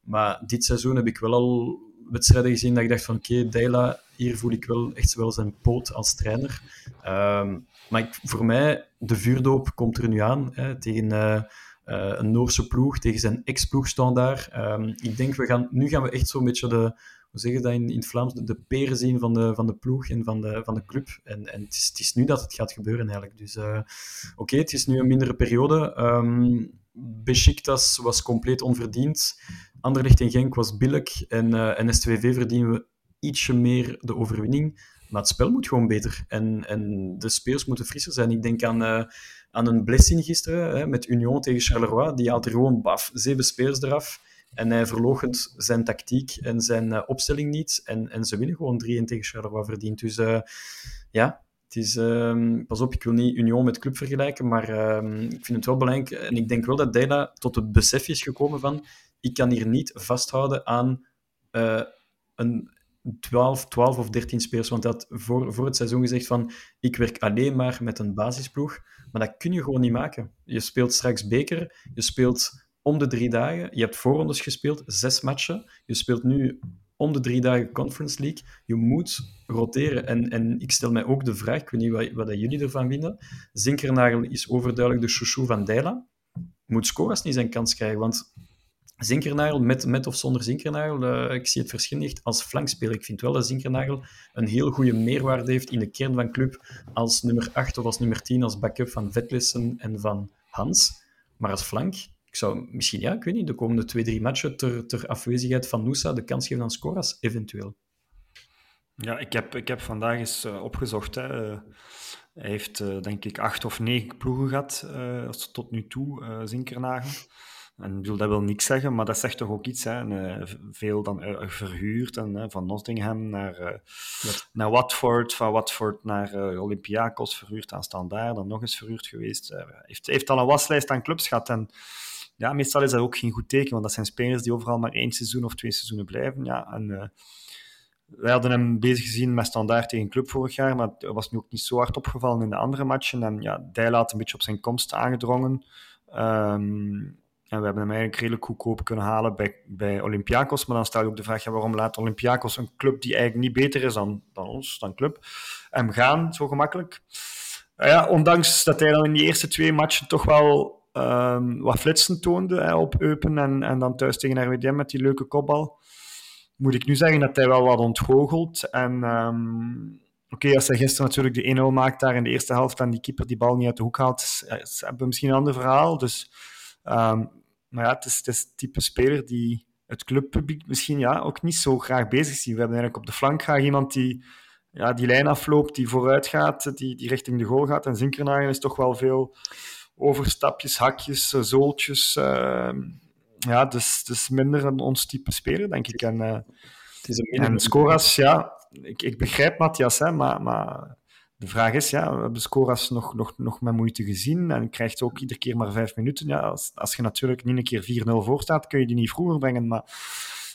Maar dit seizoen heb ik wel al wedstrijden gezien dat ik dacht van oké, okay, hier voel ik wel echt wel zijn poot als trainer. Ehm, maar ik, voor mij, de vuurdoop komt er nu aan hè, tegen een Noorse ploeg, tegen zijn ex-ploeg staan daar. Um, ik denk, we gaan, nu gaan we echt zo'n beetje de hoe zeg je dat in, het Vlaams, de, peren zien van de, van de ploeg en van de, van de club. En, en het, is, het is nu dat het gaat gebeuren eigenlijk. Dus uh, oké, het is nu een mindere periode. Um, Besiktas was compleet onverdiend. Anderlecht en Genk was billig. En, uh, en STVV verdienen we ietsje meer de overwinning. Maar het spel moet gewoon beter. En, en de spelers moeten frisser zijn. Ik denk aan, uh, aan een blessing gisteren hè, met Union tegen Charleroi. Die haalt er gewoon baf, zeven spelers eraf. En hij verloochent zijn tactiek en zijn uh, opstelling niet. En, en ze winnen gewoon 3-1 tegen Charleroi verdiend. Dus uh, ja, het is, uh, pas op, ik wil niet Union met club vergelijken, maar ehm, ik vind het wel belangrijk. En ik denk wel dat Deila tot het besef is gekomen van ik kan hier niet vasthouden aan uh, een 12, 12 of 13 spelers. Want hij had voor, voor het seizoen gezegd van ik werk alleen maar met een basisploeg. Maar dat kun je gewoon niet maken. Je speelt straks beker, je speelt om de drie dagen. Je hebt voorrondes gespeeld, zes matchen. Je speelt nu om de drie dagen Conference League. Je moet roteren. En, en ik stel mij ook de vraag, ik weet niet wat, wat jullie ervan vinden. Zinkernagel is overduidelijk de chouchou van Deila. Moet Scoras niet zijn kans krijgen? Want Zinkernagel, met, met of zonder Zinkernagel, uh, ik zie het verschil niet als flankspeler. Ik vind wel dat Zinkernagel een heel goede meerwaarde heeft in de kern van club als nummer 8 of als nummer 10, als backup van Vetlessen en van Hans. Maar als flank ik zou misschien, ja, ik weet niet, de komende twee, drie matchen ter, ter afwezigheid van Noosa de kans geven aan Scoras, eventueel. Ja, ik heb, ik heb vandaag eens uh, opgezocht. Hè. hij heeft, uh, denk ik, acht of negen ploegen gehad tot nu toe, Zinkernagel. En bedoel, dat wil niks zeggen, maar dat zegt toch ook iets. Hè? En, veel dan verhuurd, en, van Nottingham naar, naar Watford, van Watford naar Olympiakos verhuurd aan Standaard, dan nog eens verhuurd geweest. heeft, heeft al een waslijst aan clubs gehad en ja, meestal is dat ook geen goed teken, want dat zijn spelers die overal maar één seizoen of twee seizoenen blijven. Ja, en, uh, wij hadden hem bezig gezien met standaard tegen club vorig jaar, maar het was nu ook niet zo hard opgevallen in de andere matchen. En ja, Dijl had een beetje op zijn komst aangedrongen. Um, en we hebben hem eigenlijk redelijk goedkoop kunnen halen bij, bij Olympiakos. Maar dan stel je ook de vraag, ja, waarom laat Olympiakos, een club die eigenlijk niet beter is dan, dan ons, dan club, hem gaan zo gemakkelijk? Ja, ondanks dat hij dan in die eerste twee matchen toch wel um, wat flitsen toonde op Eupen en, en dan thuis tegen RWDM met die leuke kopbal, moet ik nu zeggen dat hij wel wat ontgoochelt. En um, oké, als hij gisteren natuurlijk de 1-0 maakt daar in de eerste helft en die keeper die bal niet uit de hoek haalt, hebben we misschien een ander verhaal. Dus, um, maar ja, het is, het is type speler die het clubpubliek misschien ja, ook niet zo graag bezig ziet. We hebben eigenlijk op de flank graag iemand die ja, die lijn afloopt, die vooruit gaat, die, die richting de goal gaat. En Zinkernagel is toch wel veel overstapjes, hakjes, uh, zooltjes. Uh, ja, dus, dus minder een ons type speler, denk ik. En, uh, het is een en Scoras, ja, ik, ik begrijp Matthias, hè, maar, maar de vraag is, ja, we hebben Scoras nog, nog, nog met moeite gezien en krijgt ook iedere keer maar vijf minuten. Ja, als, als je natuurlijk niet een keer 4-0 voor staat, kun je die niet vroeger brengen, maar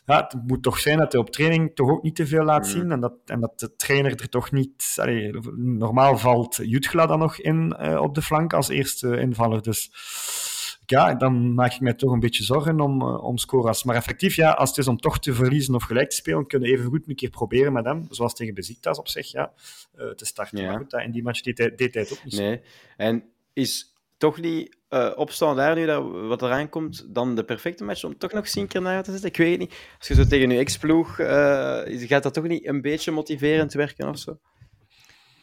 ja, het moet toch zijn dat hij op training toch ook niet te veel laat mm. zien en dat, en dat de trainer er toch niet... Allee, normaal valt Jutgla dan nog in uh, op de flank als eerste invaller, dus ja, dan maak ik mij toch een beetje zorgen om, uh, om Scoras. Maar effectief, ja, als het is om toch te verliezen of gelijk te spelen, kunnen we even goed een keer proberen met hem, zoals tegen Beziktas op zich, ja, uh, te starten. Ja. Maar goed, in die match deed hij, deed hij het ook niet Nee, en is toch niet uh, opstaan daar nu dat wat eraan komt, dan de perfecte match om toch nog keer naar te zetten? Ik weet het niet. Als je zo tegen je ex-ploeg, uh, gaat dat toch niet een beetje motiverend werken of zo?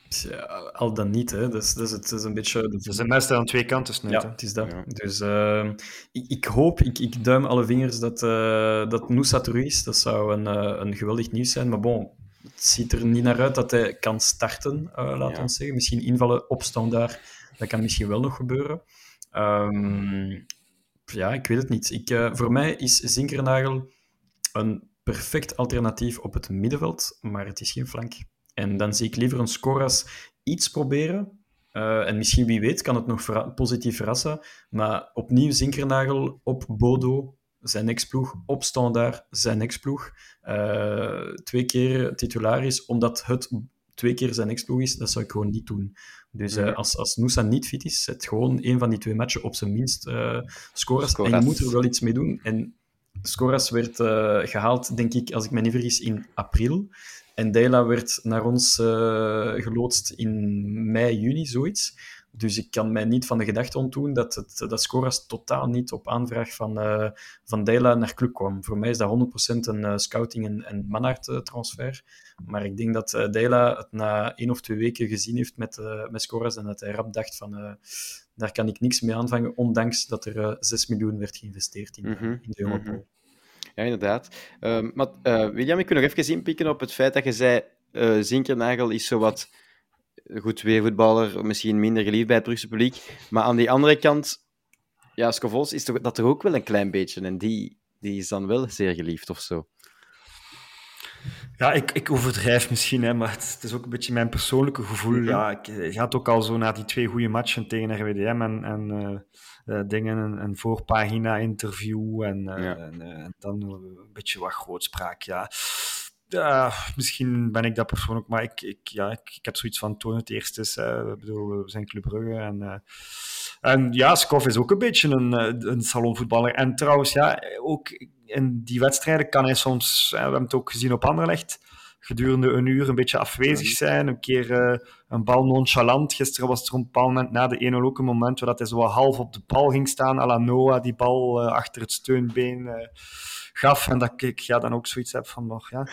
Ja, al dan niet, hè. Dus, dus het is een beetje... Het is een mes aan twee kanten snijdt. Ja, het is dat. Ja. Dus uh, ik, ik, hoop, ik, ik duim alle vingers dat, uh, dat Nusa terug is. Dat zou een, uh, een geweldig nieuws zijn. Maar bon, het ziet er niet naar uit dat hij kan starten, laten we ja. zeggen. Misschien invallen, opstaan daar, dat kan misschien wel nog gebeuren. Um, ja, ik weet het niet. Ik, voor mij is Zinkernagel een perfect alternatief op het middenveld, maar het is geen flank. En dan zie ik liever een Scoras iets proberen. Uh, en misschien, wie weet, kan het nog positief verrassen. Maar opnieuw Zinkernagel op Bodo, zijn ex-ploeg, op Standaard, zijn ex-ploeg. Uh, twee keer titularis, omdat het twee keer zijn ex-ploeg is, dat zou ik gewoon niet doen. Dus uh, als, als Nusa niet fit is, zet gewoon een van die twee matchen op zijn minst uh, Scoras. En je moet er wel iets mee doen. En Scoras werd gehaald, denk ik, als ik me niet vergis, in april. En Dela werd naar ons geloodst in mei, juni, zoiets. Dus ik kan mij niet van de gedachte ontdoen dat, het, dat Scoras totaal niet op aanvraag van, uh, van Dela naar club kwam. Voor mij is dat 100% een uh, scouting- en, en transfer. Maar ik denk dat uh, Dela het na één of twee weken gezien heeft met, met Scoras en dat hij rap dacht van daar kan ik niks mee aanvangen, ondanks dat er 6 miljoen werd geïnvesteerd in, mm -hmm. in de Europol. Mm -hmm. Ja, inderdaad. Uh, maar William, ik wil nog even inpikken op het feit dat je zei, Zinkernagel is zowat goed twee voetballer, misschien minder geliefd bij het Brugse publiek. Maar aan die andere kant, ja, Scovos is toch, dat toch ook wel een klein beetje. En die, die is dan wel zeer geliefd of zo. Ja, ik, ik overdrijf misschien, hè, maar het, is ook een beetje mijn persoonlijke gevoel. Mhm. Ja, ik, ik had ook al zo na die twee goede matchen tegen RWDM en, en uh, dingen, een, een voorpagina-interview en, uh, ja. en, dan een beetje wat grootspraak. Ja. Ja, misschien ben ik dat persoonlijk, maar ik, ik, ja, ik, ik heb zoiets van toon het eerst is. Bedoel, we zijn Club Brugge en, en ja, Skoff is ook een beetje een, een salonvoetballer. En trouwens, ja, ook in die wedstrijden kan hij soms, we hebben het ook gezien op Anderlecht, gedurende een uur een beetje afwezig zijn. Een keer uh, een bal nonchalant. Gisteren was er op een bepaald moment na de 1-0 ook een moment waar dat hij zo half op de bal ging staan. à la Noah, die bal uh, achter het steunbeen uh, gaf. En dat ik ja, dan ook zoiets heb van nog, ja.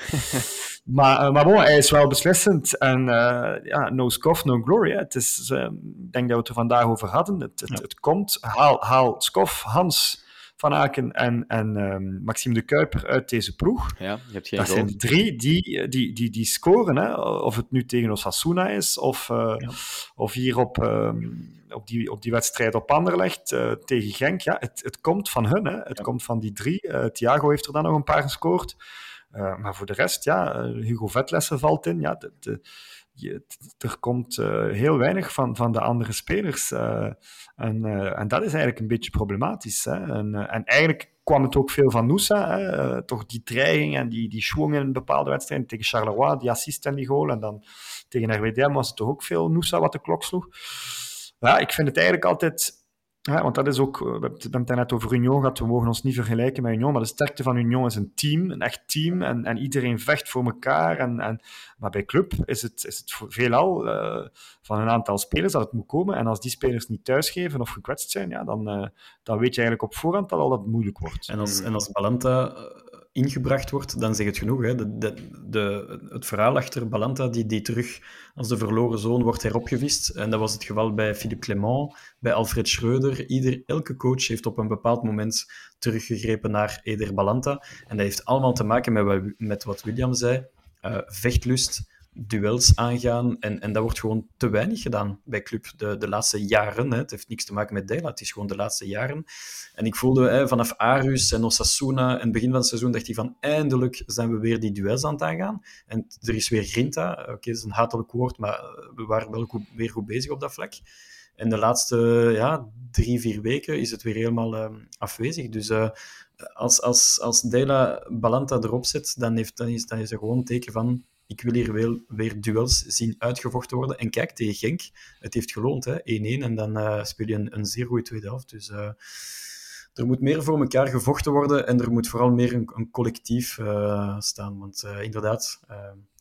maar, maar bon, hij is wel beslissend. En ja, no scoff, no glory. Hè. Het is, ik denk dat we het er vandaag over hadden. Het, het, ja. het komt. Haal, haal scoff, Hans van Aken en, en um, Maxime de Kuiper uit deze ploeg. Ja, je hebt geen dat zijn drie die, die, die, die scoren. Hè? Of het nu tegen Osasuna is, of, uh, ja. of hier op, um, op, die, op die wedstrijd op Anderlecht uh, tegen Genk. Ja, het, het komt van hun. Hè? Het ja. komt van die drie. Uh, Thiago heeft er dan nog een paar gescoord. maar voor de rest, ja, Hugo Vetlessen valt in. Ja, de, de, je, er komt uh, heel weinig van, van de andere spelers. Uh, en, uh, en dat is eigenlijk een beetje problematisch. Hè? En, en eigenlijk kwam het ook veel van Nusa. Hè? toch die dreiging en die, die schwung in bepaalde wedstrijden. Tegen Charleroi, die assist en die goal. En dan tegen RWDM was het toch ook veel Nusa wat de klok sloeg. Ja, ik vind het eigenlijk altijd ja, want dat is ook, we hebben het net over Union gehad, we mogen ons niet vergelijken met Union, maar de sterkte van Union is een team, een echt team, en, en iedereen vecht voor elkaar. En, en, maar bij club is het, is het veelal uh, van een aantal spelers dat het moet komen, en als die spelers niet thuisgeven of gekwetst zijn, ja, dan, uh, dan weet je eigenlijk op voorhand al dat moeilijk wordt. En als, en als Balanta ingebracht wordt, dan zeg het genoeg. Hè. De, de, de, het verhaal achter Balanta, die, die terug als de verloren zoon wordt heropgevist. En dat was het geval bij Philippe Clement, bij Alfred Schreuder. Ieder, elke coach heeft op een bepaald moment teruggegrepen naar Eder Balanta. En dat heeft allemaal te maken met, wat William zei. Uh, vechtlust, duels aangaan. En, en dat wordt gewoon te weinig gedaan bij club de, de laatste jaren. Hè. Het heeft niks te maken met Dela, het is gewoon de laatste jaren. En ik voelde hè, vanaf Arus en Osasuna en begin van het seizoen, dacht hij van eindelijk zijn we weer die duels aan het aangaan. En er is weer grinta. Oké, dat is een hatelijk woord, maar we waren wel weer goed bezig op dat vlak. En de laatste ja, drie, vier weken is het weer helemaal uh, afwezig. Dus uh, als, als, als Dela Balanta erop zet, dan, heeft, dan, is, dan is er gewoon een teken van ik wil hier weer, weer duels zien uitgevochten worden. En kijk, tegen Genk, het heeft geloond, 1-1. En dan uh, speel je een, een zeer goede tweede helft. Dus uh, er moet meer voor elkaar gevochten worden en er moet vooral meer een, een collectief uh, staan. Want inderdaad,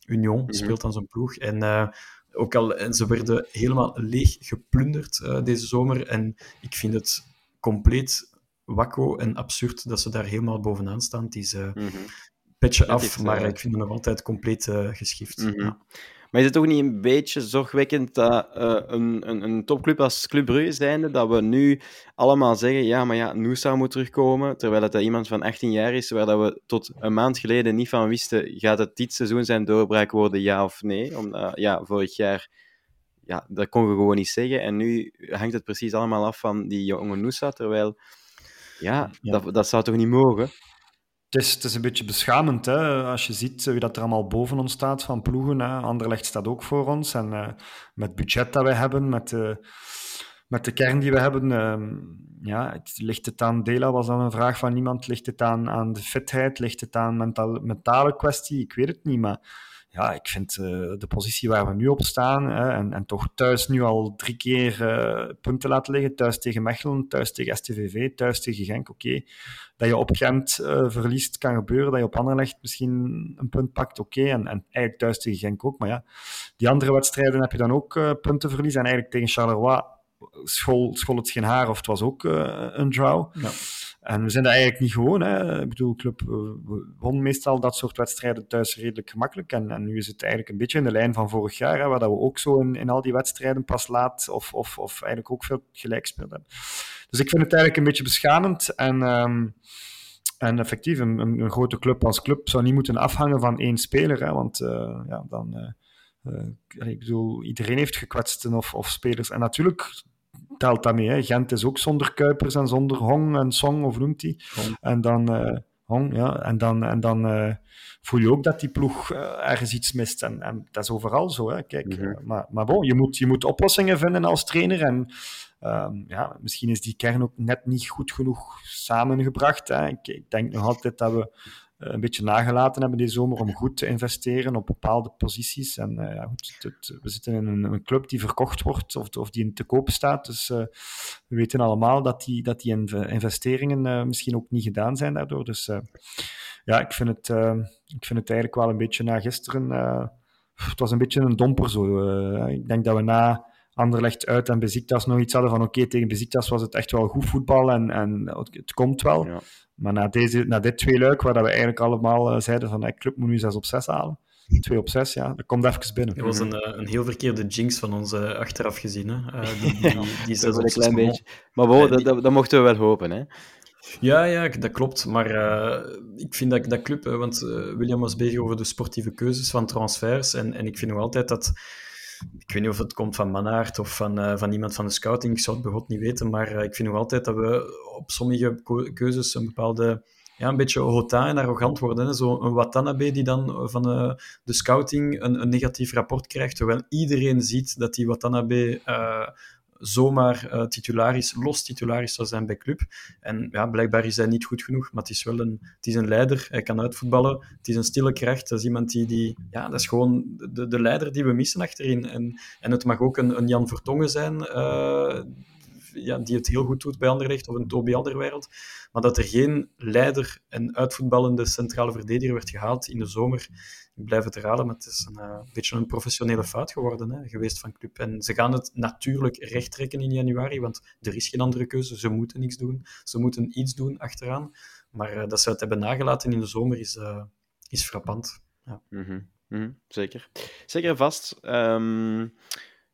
Union -hmm. speelt dan zo'n ploeg. En ook al, en ze werden helemaal leeg geplunderd deze zomer. En ik vind het compleet wakko en absurd dat ze daar helemaal bovenaan staan. Het is, -hmm petje af, maar ik vind het nog altijd compleet uh, geschift. Mm -hmm. ja. Maar is het toch niet een beetje zorgwekkend dat uh, een, een, een, topclub als Club Brugge zijnde, dat we nu allemaal zeggen, ja, maar ja, Noosa moet terugkomen, terwijl het iemand van 18 jaar is, waar dat we tot een maand geleden niet van wisten, gaat het dit seizoen zijn doorbraak worden, ja of nee? Omdat, ja, vorig jaar, ja, dat kon je gewoon niet zeggen. En nu hangt het precies allemaal af van die jonge Noosa, terwijl, ja, ja. Dat, dat zou toch niet mogen? Het is, het is een beetje beschamend, hè? als je ziet wie dat er allemaal boven ons staat van ploegen. Hè? Anderlecht staat ook voor ons. En uh, met het budget dat wij hebben, met met de kern die we hebben, uh, ja, het, ligt het aan Dela, was dan een vraag van iemand. Ligt het aan, aan de fitheid? Ligt het aan mental, mentale kwestie? Ik weet het niet, maar ja, ik vind uh, de positie waar we nu op staan hè, en, en toch thuis nu al drie keer uh, punten laten liggen, thuis tegen Mechelen, thuis tegen STVV, thuis tegen Genk, oké. Dat je op Gent uh, verliest, kan gebeuren. Dat je op Anderlecht misschien een punt pakt, oké. En, en eigenlijk thuis tegen Genk ook. Maar ja, die andere wedstrijden heb je dan ook punten verliezen. En eigenlijk tegen Charleroi school, school het geen haar of het was ook een draw. Ja. En we zijn dat eigenlijk niet gewoon. Hè. Ik bedoel, club won meestal dat soort wedstrijden thuis redelijk gemakkelijk. En, en, nu is het eigenlijk een beetje in de lijn van vorig jaar, hè, waar dat we ook zo in, in al die wedstrijden pas laat of, of, of eigenlijk ook veel gelijk gespeeld hebben. Dus ik vind het eigenlijk een beetje beschamend. En, um, en effectief, een, een, grote club als club zou niet moeten afhangen van één speler. Hè, want uh, ja, dan... Uh, ik bedoel, iedereen heeft gekwetsten of, of spelers. En natuurlijk telt dat mee. Hè. Gent is ook zonder Kuipers en zonder Hong en Song, of noemt hij. En dan, uh, Hong, ja. en dan, en dan uh, voel je ook dat die ploeg uh, ergens iets mist. En, en dat is overal zo. Hè. Kijk, mm -hmm. maar, maar bon, je moet, je moet oplossingen vinden als trainer. En um, ja, misschien is die kern ook net niet goed genoeg samengebracht. Hè. Ik, ik denk nog altijd dat we een beetje nagelaten hebben deze zomer om goed te investeren op bepaalde posities. En uh, ja, goed, het, we zitten in een, club die verkocht wordt of, of die in te koop staat. Dus uh, we weten allemaal dat die, dat die investeringen misschien ook niet gedaan zijn daardoor. Dus ja, ik vind, het, ik vind het eigenlijk wel een beetje na gisteren. het was een beetje een domper zo. ik denk dat we na Anderlecht uit en Beziktas nog iets hadden van oké, okay, tegen Beziktas was het echt wel goed voetbal en, en het komt wel. Ja. Maar na, deze, na dit twee luik, waar we eigenlijk allemaal uh, zeiden van de club moet nu 6 op 6 halen. 2 op 6, ja, dat komt even binnen. Dat was een, uh, een heel verkeerde jinx van ons uh, achteraf gezien. Hè? Uh, die, die, die, die dat een klein beetje. Maar wow, dat, dat, dat, mochten we wel hopen. Hè? Ja, ja, dat klopt. Maar ik vind dat, dat club, want William was bezig over de sportieve keuzes van transfers. En, en ik vind nog altijd dat ik weet niet of het komt van Manaert of van, uh, van iemand van de scouting, ik zou het begot niet weten, maar uh, ik vind nog altijd dat we op sommige keuzes een bepaalde, ja, een beetje hota en arrogant worden. Zo'n Watanabe die dan van uh, de scouting een, een, negatief rapport krijgt, terwijl iedereen ziet dat die Watanabe zomaar uh, titularis, los titularis zou zijn bij club. En ja, blijkbaar is hij niet goed genoeg, maar het is wel een, het is een leider. Hij kan uitvoetballen. Het is een stille kracht. Dat is iemand die, die ja, dat is gewoon de, de leider die we missen achterin. En, en het mag ook een, een Jan Vertongen zijn, uh, ja, die het heel goed doet bij Anderlecht, of een Toby Alderweireld. Maar dat er geen leider en uitvoetballende centrale verdediger werd gehaald in de zomer, ik blijf het herhalen, maar het is een uh, beetje een professionele fout geworden hè, geweest van club. En ze gaan het natuurlijk recht trekken in januari, want er is geen andere keuze. Ze moeten niks doen. Ze moeten iets doen achteraan. Maar uh, dat ze het hebben nagelaten in de zomer is, uh, is frappant. Ja. Mm -hmm. Zeker. Zeker vast. Um,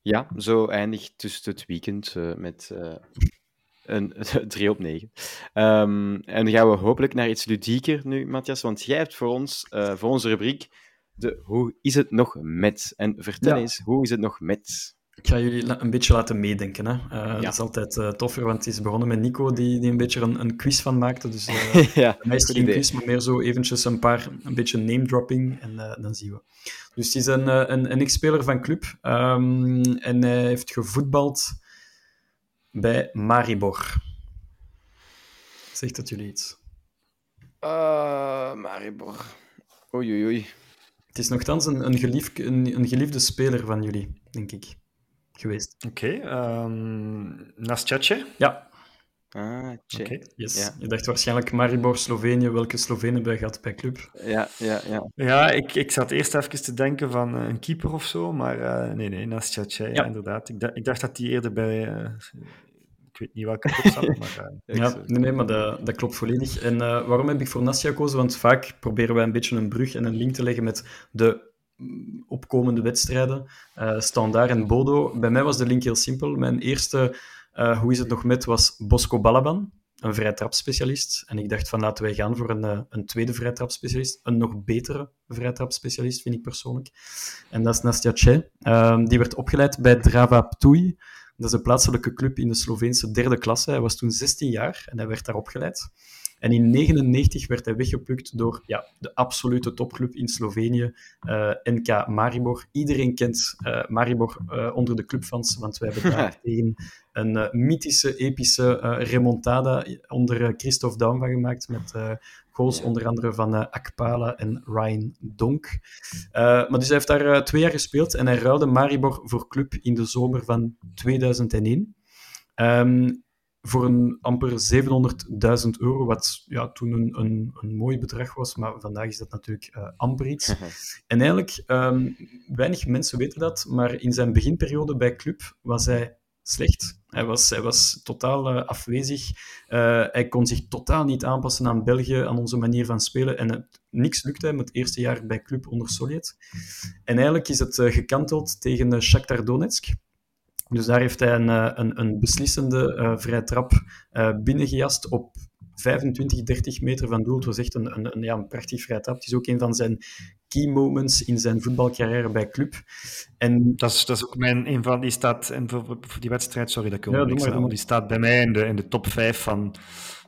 ja, zo eindigt dus het weekend met een 3 op 9. Um, en dan gaan we hopelijk naar iets ludieker nu, Matthias. Want jij hebt voor ons, uh, voor onze rubriek, de Hoe is het nog met? En vertel Ja. eens, hoe is het nog met? Ik ga jullie een beetje laten meedenken. Hè. Eh, Dat is altijd eh, toffer, want het is begonnen met Nico, die, die een beetje een, een quiz van maakte. Dus eh, ja, mij is het goed geen quiz, maar meer zo eventjes een paar, een beetje name-dropping en eh, dan zien we. Dus het is een, eh, een, een ex-speler van club ehm, en hij heeft gevoetbald bij Maribor. Zegt dat jullie iets? Uh, Maribor. Oei, oei, oei. Het is nogthans een, een, gelief, een, een geliefde speler van jullie, denk ik, geweest. Oké, ehm Nastjace. Ja, Ah. Oké. yes. Ja. Je dacht waarschijnlijk Maribor, Slovenië. Welke Slovenen we gehad bij club? Ja, ja, ja. Ja, ik, ik zat eerst even te denken van eh, een keeper of zo, maar eh, nee, nee, ja, Ja. inderdaad. Ik, dacht- ik dacht dat die eerder bij, eh, ik weet niet welke club zat, maar Ja, nee, nee, maar dat, dat klopt volledig. En eh, waarom heb ik voor Nastia gekozen? Want vaak proberen wij een beetje een brug en een link te leggen met de opkomende wedstrijden. eh Standaard en Bodo. Bij mij was de link heel simpel. Mijn eerste, eh, hoe is het nog met, was Bosco Balaban, een vrijtrapspecialist. En ik dacht van laten wij gaan voor een, eh, een tweede vrijtrapspecialist. Een nog betere vrijtrapspecialist, vind ik persoonlijk. En dat is Nastia Che. Ehm, die werd opgeleid bij Drava Ptuj. Dat is een plaatselijke club in de Sloveense derde klasse. Hij was toen 16 jaar en hij werd daar opgeleid. En in 1999 werd hij weggeplukt door ja, de absolute topclub in Slovenië, eh, NK Maribor. Iedereen kent eh, Maribor eh, onder de clubfans, want wij hebben daar tegen een mythische, epische remontada onder Christophe Daum van gemaakt, met goals onder andere van eh, Akpala en Ryan Donk. Maar dus hij heeft daar twee jaar gespeeld en hij ruilde Maribor voor club in de zomer van 2001. Ehm, voor een amper 700.000 euro, wat ja, toen een, een, een mooi bedrag was, maar vandaag is dat natuurlijk eh, amper iets. En eigenlijk, ehm, weinig mensen weten dat, maar in zijn beginperiode bij club was hij slecht. Hij was, hij was totaal eh, afwezig. Eh, hij kon zich totaal niet aanpassen aan België, aan onze manier van spelen. En het, niks lukte hem het eerste jaar bij club onder Sovjet. En eigenlijk is het gekanteld tegen uh, Shakhtar Donetsk. Dus daar heeft hij een, uh, een, een beslissende uh, vrije trap uh, binnengejast op 25, 30 meter van doel. Het was echt een, een, een, ja, een prachtig vrije trap. Het is ook een van zijn key moments in zijn voetbalcarrière bij club. En... Dat, is, dat is ook mijn, een van die staat, en voor, voor die wedstrijd, sorry dat ik ja, doe maar, die staat bij mij in de, in de top 5 van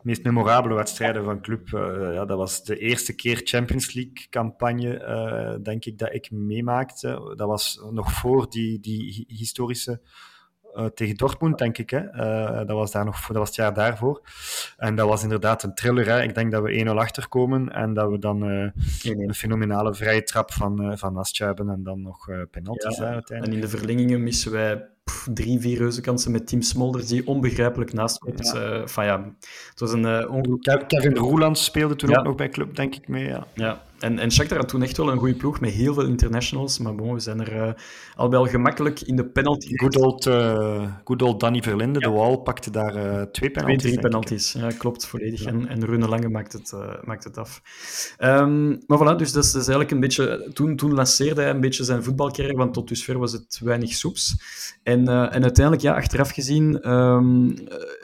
meest memorabele wedstrijden van club. Uh, ja, dat was de eerste keer Champions League campagne, uh, denk ik, dat ik meemaakte. Dat was nog voor die, die historische uh, tegen Dortmund, denk ik. Hè. Uh, dat, was daar nog, dat was het jaar daarvoor. En dat was inderdaad een thriller. Hè. Ik denk dat we 1-0 achterkomen en dat we dan uh, een fenomenale vrije trap van, van Nastja hebben en dan nog penalties ja, uiteindelijk. En in de verlengingen missen wij pff, drie, vier reuzenkansen met Tim Smolders die onbegrijpelijk naast komt. Ja. Van, ja, het was een ongelooflijk... Kevin Roelands speelde toen ja. ook nog bij club, denk ik, mee. Ja, ja. En, en Shakhtar had toen echt wel een goede ploeg met heel veel internationals. Maar bon, we zijn er uh, al wel gemakkelijk in de penalty. Good old, uh, good old Danny Verlinde, ja. de Wal, pakte daar uh, twee penalties. Twee, drie penalties, ja, klopt, volledig. Ja. En, en Rune Lange maakt het, uh, maakt het af. Um, maar voilà, dus dat is, dat is, eigenlijk een beetje... Toen, toen lanceerde hij een beetje zijn voetbalcarrière, want tot dusver was het weinig soeps. En, en uiteindelijk, ja, achteraf gezien, um,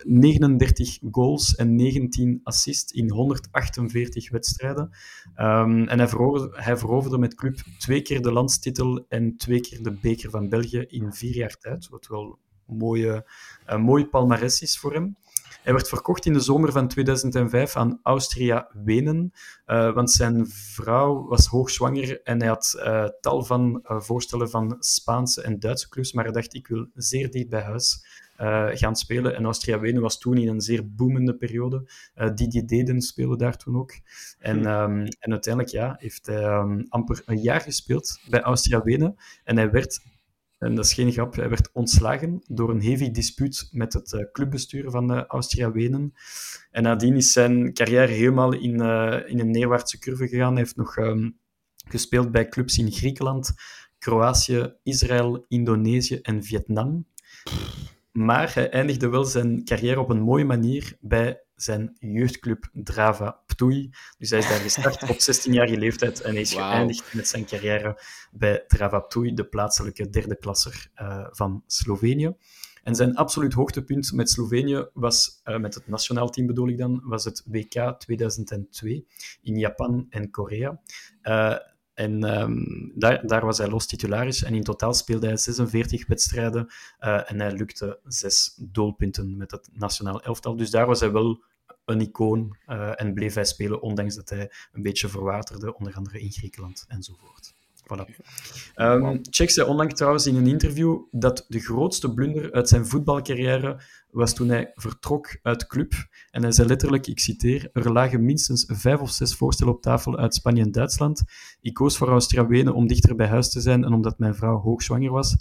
39 goals en 19 assists in 148 wedstrijden. Um, en hij veroverde, met club twee keer de landstitel en twee keer de beker van België in vier jaar tijd, wat wel een mooie, een mooi palmares is voor hem. Hij werd verkocht in de zomer van 2005 aan Austria Wenen, uh, want zijn vrouw was hoogzwanger en hij had uh, tal van voorstellen van Spaanse en Duitse clubs, maar hij dacht, ik wil zeer dicht bij huis uh, gaan spelen. En Austria-Wenen was toen in een zeer boomende periode. Uh, Didier Deden speelde daar toen ook. En, um, en uiteindelijk ja, heeft hij um, amper een jaar gespeeld bij Austria-Wenen. En hij werd, en dat is geen grap, hij werd ontslagen door een heavy dispuut met het uh, clubbestuur van Austria-Wenen. En nadien is zijn carrière helemaal in, in een neerwaartse curve gegaan. Hij heeft nog um, gespeeld bij clubs in Griekenland, Kroatië, Israël, Indonesië en Vietnam. Maar hij eindigde wel zijn carrière op een mooie manier bij zijn jeugdclub Drava Ptuj. Dus hij is daar gestart op 16-jarige leeftijd en hij is wow. geëindigd met zijn carrière bij Drava Ptuj, de plaatselijke derde klasser uh, van Slovenië. En zijn absoluut hoogtepunt met Slovenië was, uh, met het nationaal team bedoel ik dan, was het WK 2002 in Japan en Korea. Uh, En ehm, daar, daar was hij los titularis. En in totaal speelde hij 46 wedstrijden. en hij lukte zes doelpunten met het nationaal elftal. Dus daar was hij wel een icoon en bleef hij spelen, ondanks dat hij een beetje verwaterde, onder andere in Griekenland enzovoort. Voilà. Um, zei onlangs trouwens in een interview dat de grootste blunder uit zijn voetbalcarrière was toen hij vertrok uit club. En hij zei letterlijk, ik citeer, er lagen minstens vijf of zes voorstellen op tafel uit Spanje en Duitsland. Ik koos voor Austria-Wenen om dichter bij huis te zijn en omdat mijn vrouw hoogzwanger was.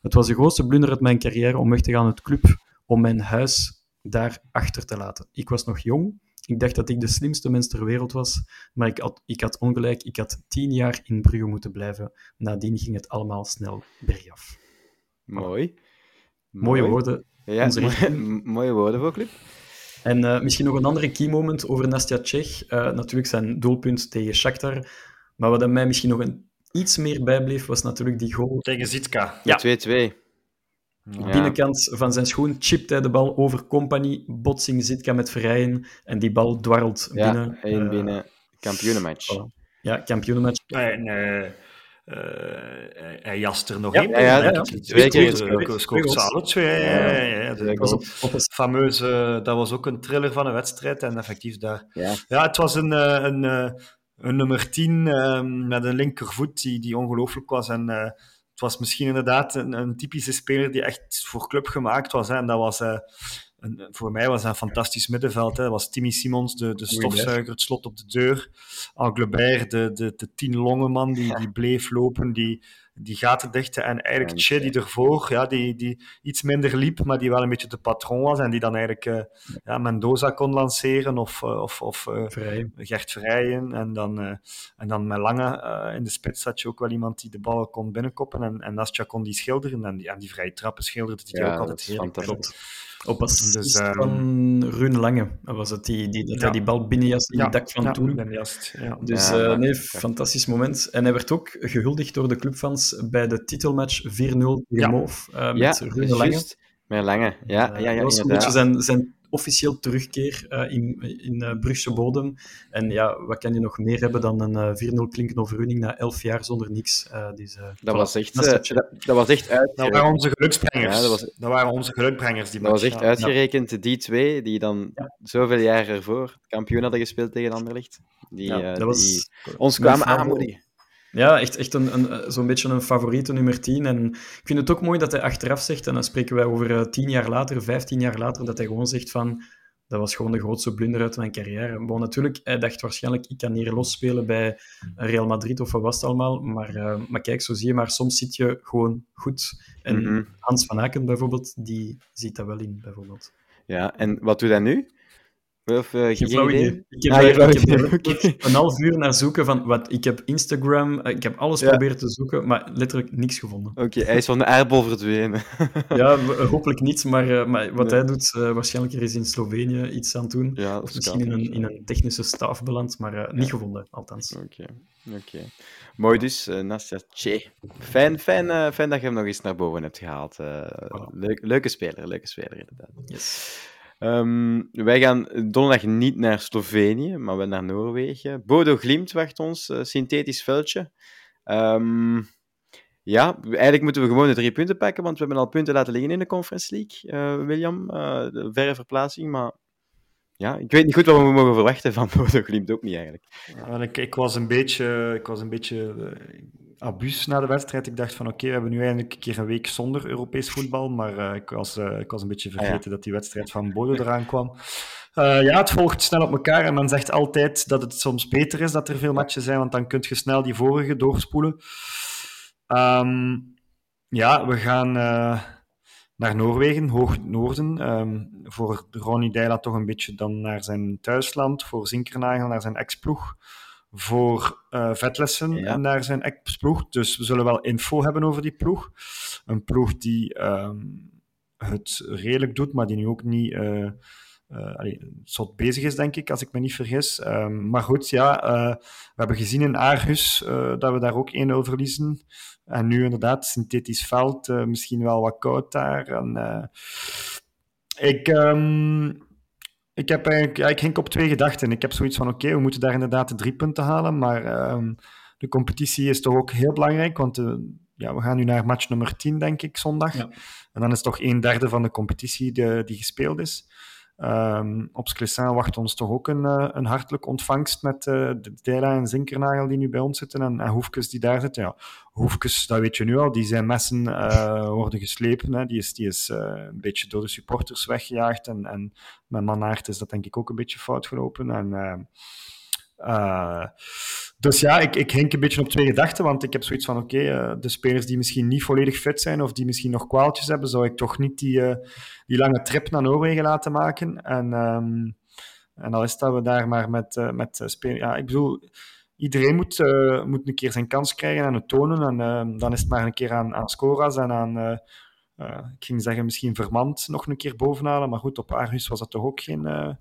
Het was de grootste blunder uit mijn carrière om weg te gaan uit club, om mijn huis daar achter te laten. Ik was nog jong, ik dacht dat ik de slimste mens ter wereld was, maar ik had, ik had ongelijk. Ik had tien jaar in Brugge moeten blijven. Nadien ging het allemaal snel bergaf. Mooi. Mooie woorden. Ja, mooie woorden voor club. En uh, misschien nog een andere key moment over Nastja Tsjech. Uh, natuurlijk zijn doelpunt tegen Shakhtar. Maar wat mij misschien nog een, iets meer bijbleef, was natuurlijk die goal... Tegen Zitka. Ja, 2-2. Ja. Binnenkant van zijn schoen chipt hij de bal over Company, botsing Zitka met Verrijen en die bal dwarrelt ja, binnen. één uh, binnen. Kampioenenmatch. Voilà. Ja, kampioenenmatch. Nee, nee. Uh, hij jast er nog ja, één ja, ja, ja. Twee keer scoort ze alle twee. Dat fameuze, dat was ook een thriller van een wedstrijd en effectief daar. Ja, ja het was een, een, een nummer 10 uh, met een linkervoet die, die ongelooflijk was en uh, het was misschien inderdaad een, een, typische speler die echt voor club gemaakt was. Hè. En dat was, uh, voor mij was dat een fantastisch middenveld. Hè. Dat was Timmy Simons, de, de stofzuiger, het slot op de deur. Anglebert, de, de, de tien longenman die, die bleef lopen, die, die gaten dichten. En eigenlijk Che die ervoor, ja, die, die iets minder liep, maar die wel een beetje de patroon was. En die dan eigenlijk uh, ja, Mendoza kon lanceren of, uh, of, of uh, Vrijen. Gert Vrijen. En dan, en dan met Lange in de spits had je ook wel iemand die de ballen kon binnenkoppen. En, en Nastja kon die schilderen. En die, en die vrije trappen schilderde die ja, ook altijd heerlijk. Op assist dus, um, van Rune Lange was het die, die, dat ja. hij die bal binnenjast in ja, het dak van ja, toen. Dus uh, nee, fantastisch moment. En hij werd ook gehuldigd door de clubfans bij de titelmatch 4-0 tegen Ja. Moof uh, met Ja, Rune Lange. Met Lange. Ja, Uh, ja, ja, dat was een beetje zijn, zijn officieel terugkeer uh, in, in uh, Brugse bodem. En ja, wat kan je nog meer hebben dan een uh, 4-0 klinken overwinning na 11 jaar zonder niks. Uh, dus, uh, Dat voilà. was echt, Dat eh, dat, dat was echt Dat uitgerekend. waren onze geluksbrengers. Ja, dat was- dat waren onze geluksbrengers. Die Dat was echt ja. uitgerekend, die twee, die dan zoveel jaar ervoor kampioen hadden gespeeld tegen Anderlecht. Die, Ja, eh, dat was die ons kwamen aanmoedigen. Ja, echt, echt een, een, zo'n beetje een favoriete nummer 10. En ik vind het ook mooi dat hij achteraf zegt, en dan spreken wij over uh, tien jaar later, vijftien jaar later, dat hij gewoon zegt van, dat was gewoon de grootste blunder uit mijn carrière. Bon, natuurlijk, hij dacht waarschijnlijk, ik kan hier losspelen bij Real Madrid of wat was het allemaal. Maar, uh, maar kijk, zo zie je, maar soms zit je gewoon goed. En Mhm. Hans van Aken bijvoorbeeld, die ziet dat wel in, bijvoorbeeld. Ja, en wat doet hij nu? Of, uh, Geen geen flauw idee? idee. Ik heb, Ah, ik heb oké. een half uur naar zoeken van wat. Ik heb Instagram, eh, ik heb alles Ja. proberen te zoeken, maar letterlijk niks gevonden. Oké, hij is van de aardbol verdwenen. Ja, hopelijk niet, maar, uh, maar wat Nee. hij doet, uh, waarschijnlijk er is in Slovenië iets aan doen. Ja, Of misschien in een, in een technische staf beland, maar uh, niet gevonden, althans. Oké, oké. Mooi dus, Nastja Tje. Fijn, fijn, eh, fijn dat je hem nog eens naar boven hebt gehaald. Eh, Voilà. leuk, leuke speler, leuke speler inderdaad. Yes. Ehm, wij gaan donderdag niet naar Slovenië, maar wel naar Noorwegen. Bodo Glimt wacht ons, eh, synthetisch veldje. Ehm, ja, eigenlijk moeten we gewoon de drie punten pakken, want we hebben al punten laten liggen in de Conference League, eh, William. Eh, de verre verplaatsing, maar ja, ik weet niet goed wat we mogen verwachten van Bodo Glimt, ook niet eigenlijk. Ik, ik was een beetje, ik was een beetje abuus na de wedstrijd. Ik dacht van oké, we hebben nu eindelijk een keer een week zonder Europees voetbal, maar uh, ik, was, uh, ik was een beetje vergeten Ah, ja. dat die wedstrijd van Bodo eraan kwam. Uh, ja, het volgt snel op elkaar en men zegt altijd dat het soms beter is dat er veel matchen zijn, want dan kun je snel die vorige doorspoelen. Um, ja, we gaan naar Noorwegen, hoog noorden. Um, voor Ronnie Deila toch een beetje dan naar zijn thuisland, voor Zinkernagel naar zijn ex-ploeg, voor uh, Vetlessen Ja. naar zijn ex-ploeg. Dus we zullen wel info hebben over die ploeg. Een ploeg die um, het redelijk doet, maar die nu ook niet... Uh, uh, allee, zot bezig is, denk ik, als ik me niet vergis. Um, maar goed, ja, we hebben gezien in Aarhus dat we daar ook 1-0 verliezen. En nu inderdaad, synthetisch veld, misschien wel wat koud daar. En, ik, um, ik, heb eigenlijk, ik ging op twee gedachten. Ik heb zoiets van, oké, okay, we moeten daar inderdaad de drie punten halen, maar um, de competitie is toch ook heel belangrijk, want ja, we gaan nu naar match nummer 10, denk ik, zondag. Ja. En dan is toch een derde van de competitie de, die gespeeld is. Um, op Sclessin wacht ons toch ook een, uh, een hartelijk ontvangst met uh, de Deila en Zinkernagel die nu bij ons zitten en, en Hoefkes die daar zitten. Ja, Hoefkes, dat weet je nu al, die zijn messen uh, worden geslepen. Hè. Die is, die is een beetje door de supporters weggejaagd en, en met Manaert is dat denk ik ook een beetje fout gelopen. En uh, dus ja, ik, ik hink een beetje op twee gedachten, want ik heb zoiets van, oké, okay, uh, de spelers die misschien niet volledig fit zijn of die misschien nog kwaaltjes hebben, zou ik toch niet die, uh, die lange trip naar Noorwegen laten maken. En, um, en al is dat we daar maar met, met spelen. Ja, ik bedoel, iedereen moet, moet een keer zijn kans krijgen en het tonen. En ehm, dan is het maar een keer aan, aan Scoras en aan... ik ging zeggen, misschien Vermand nog een keer bovenhalen, maar goed, op Argus was dat toch ook geen, ja.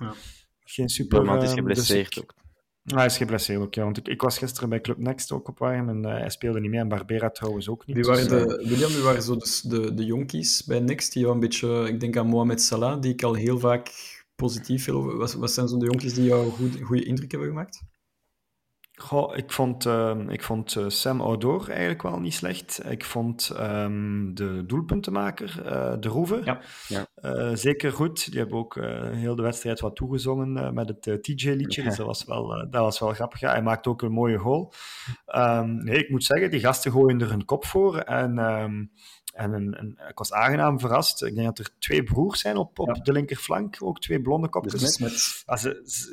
geen super... Vermand is geblesseerd dus ik, ook. Hij is geblesseerd ook, ja. Want ik, ik, was gisteren bij Club Next ook op Warm en uh, hij speelde niet mee. En Barbera trouwens ook niet. Die waren dus, de, William, die waren zo de, de, de jonkies bij Next. Die jou een beetje... Ik denk aan Mohamed Salah, die ik al heel vaak positief veel... Wat, wat zijn zo de jonkies die jou goed, goede indruk hebben gemaakt? Goh, ik vond, uh, ik vond uh, Sam Odor eigenlijk wel niet slecht. Ik vond um, de doelpuntenmaker, uh, De Roeve, ja. Ja. zeker goed. Die hebben ook heel de wedstrijd wat toegezongen met het TJ-liedje, ja. dus dat was, wel, dat was wel grappig. Ja, hij maakt ook een mooie goal. Um, nee, ik moet zeggen, die gasten gooien er hun kop voor en... Um, en een, een, ik was aangenaam verrast. Ik denk dat er twee broers zijn op, op ja. de linkerflank, ook twee blonde kopjes. De Smet. Ah,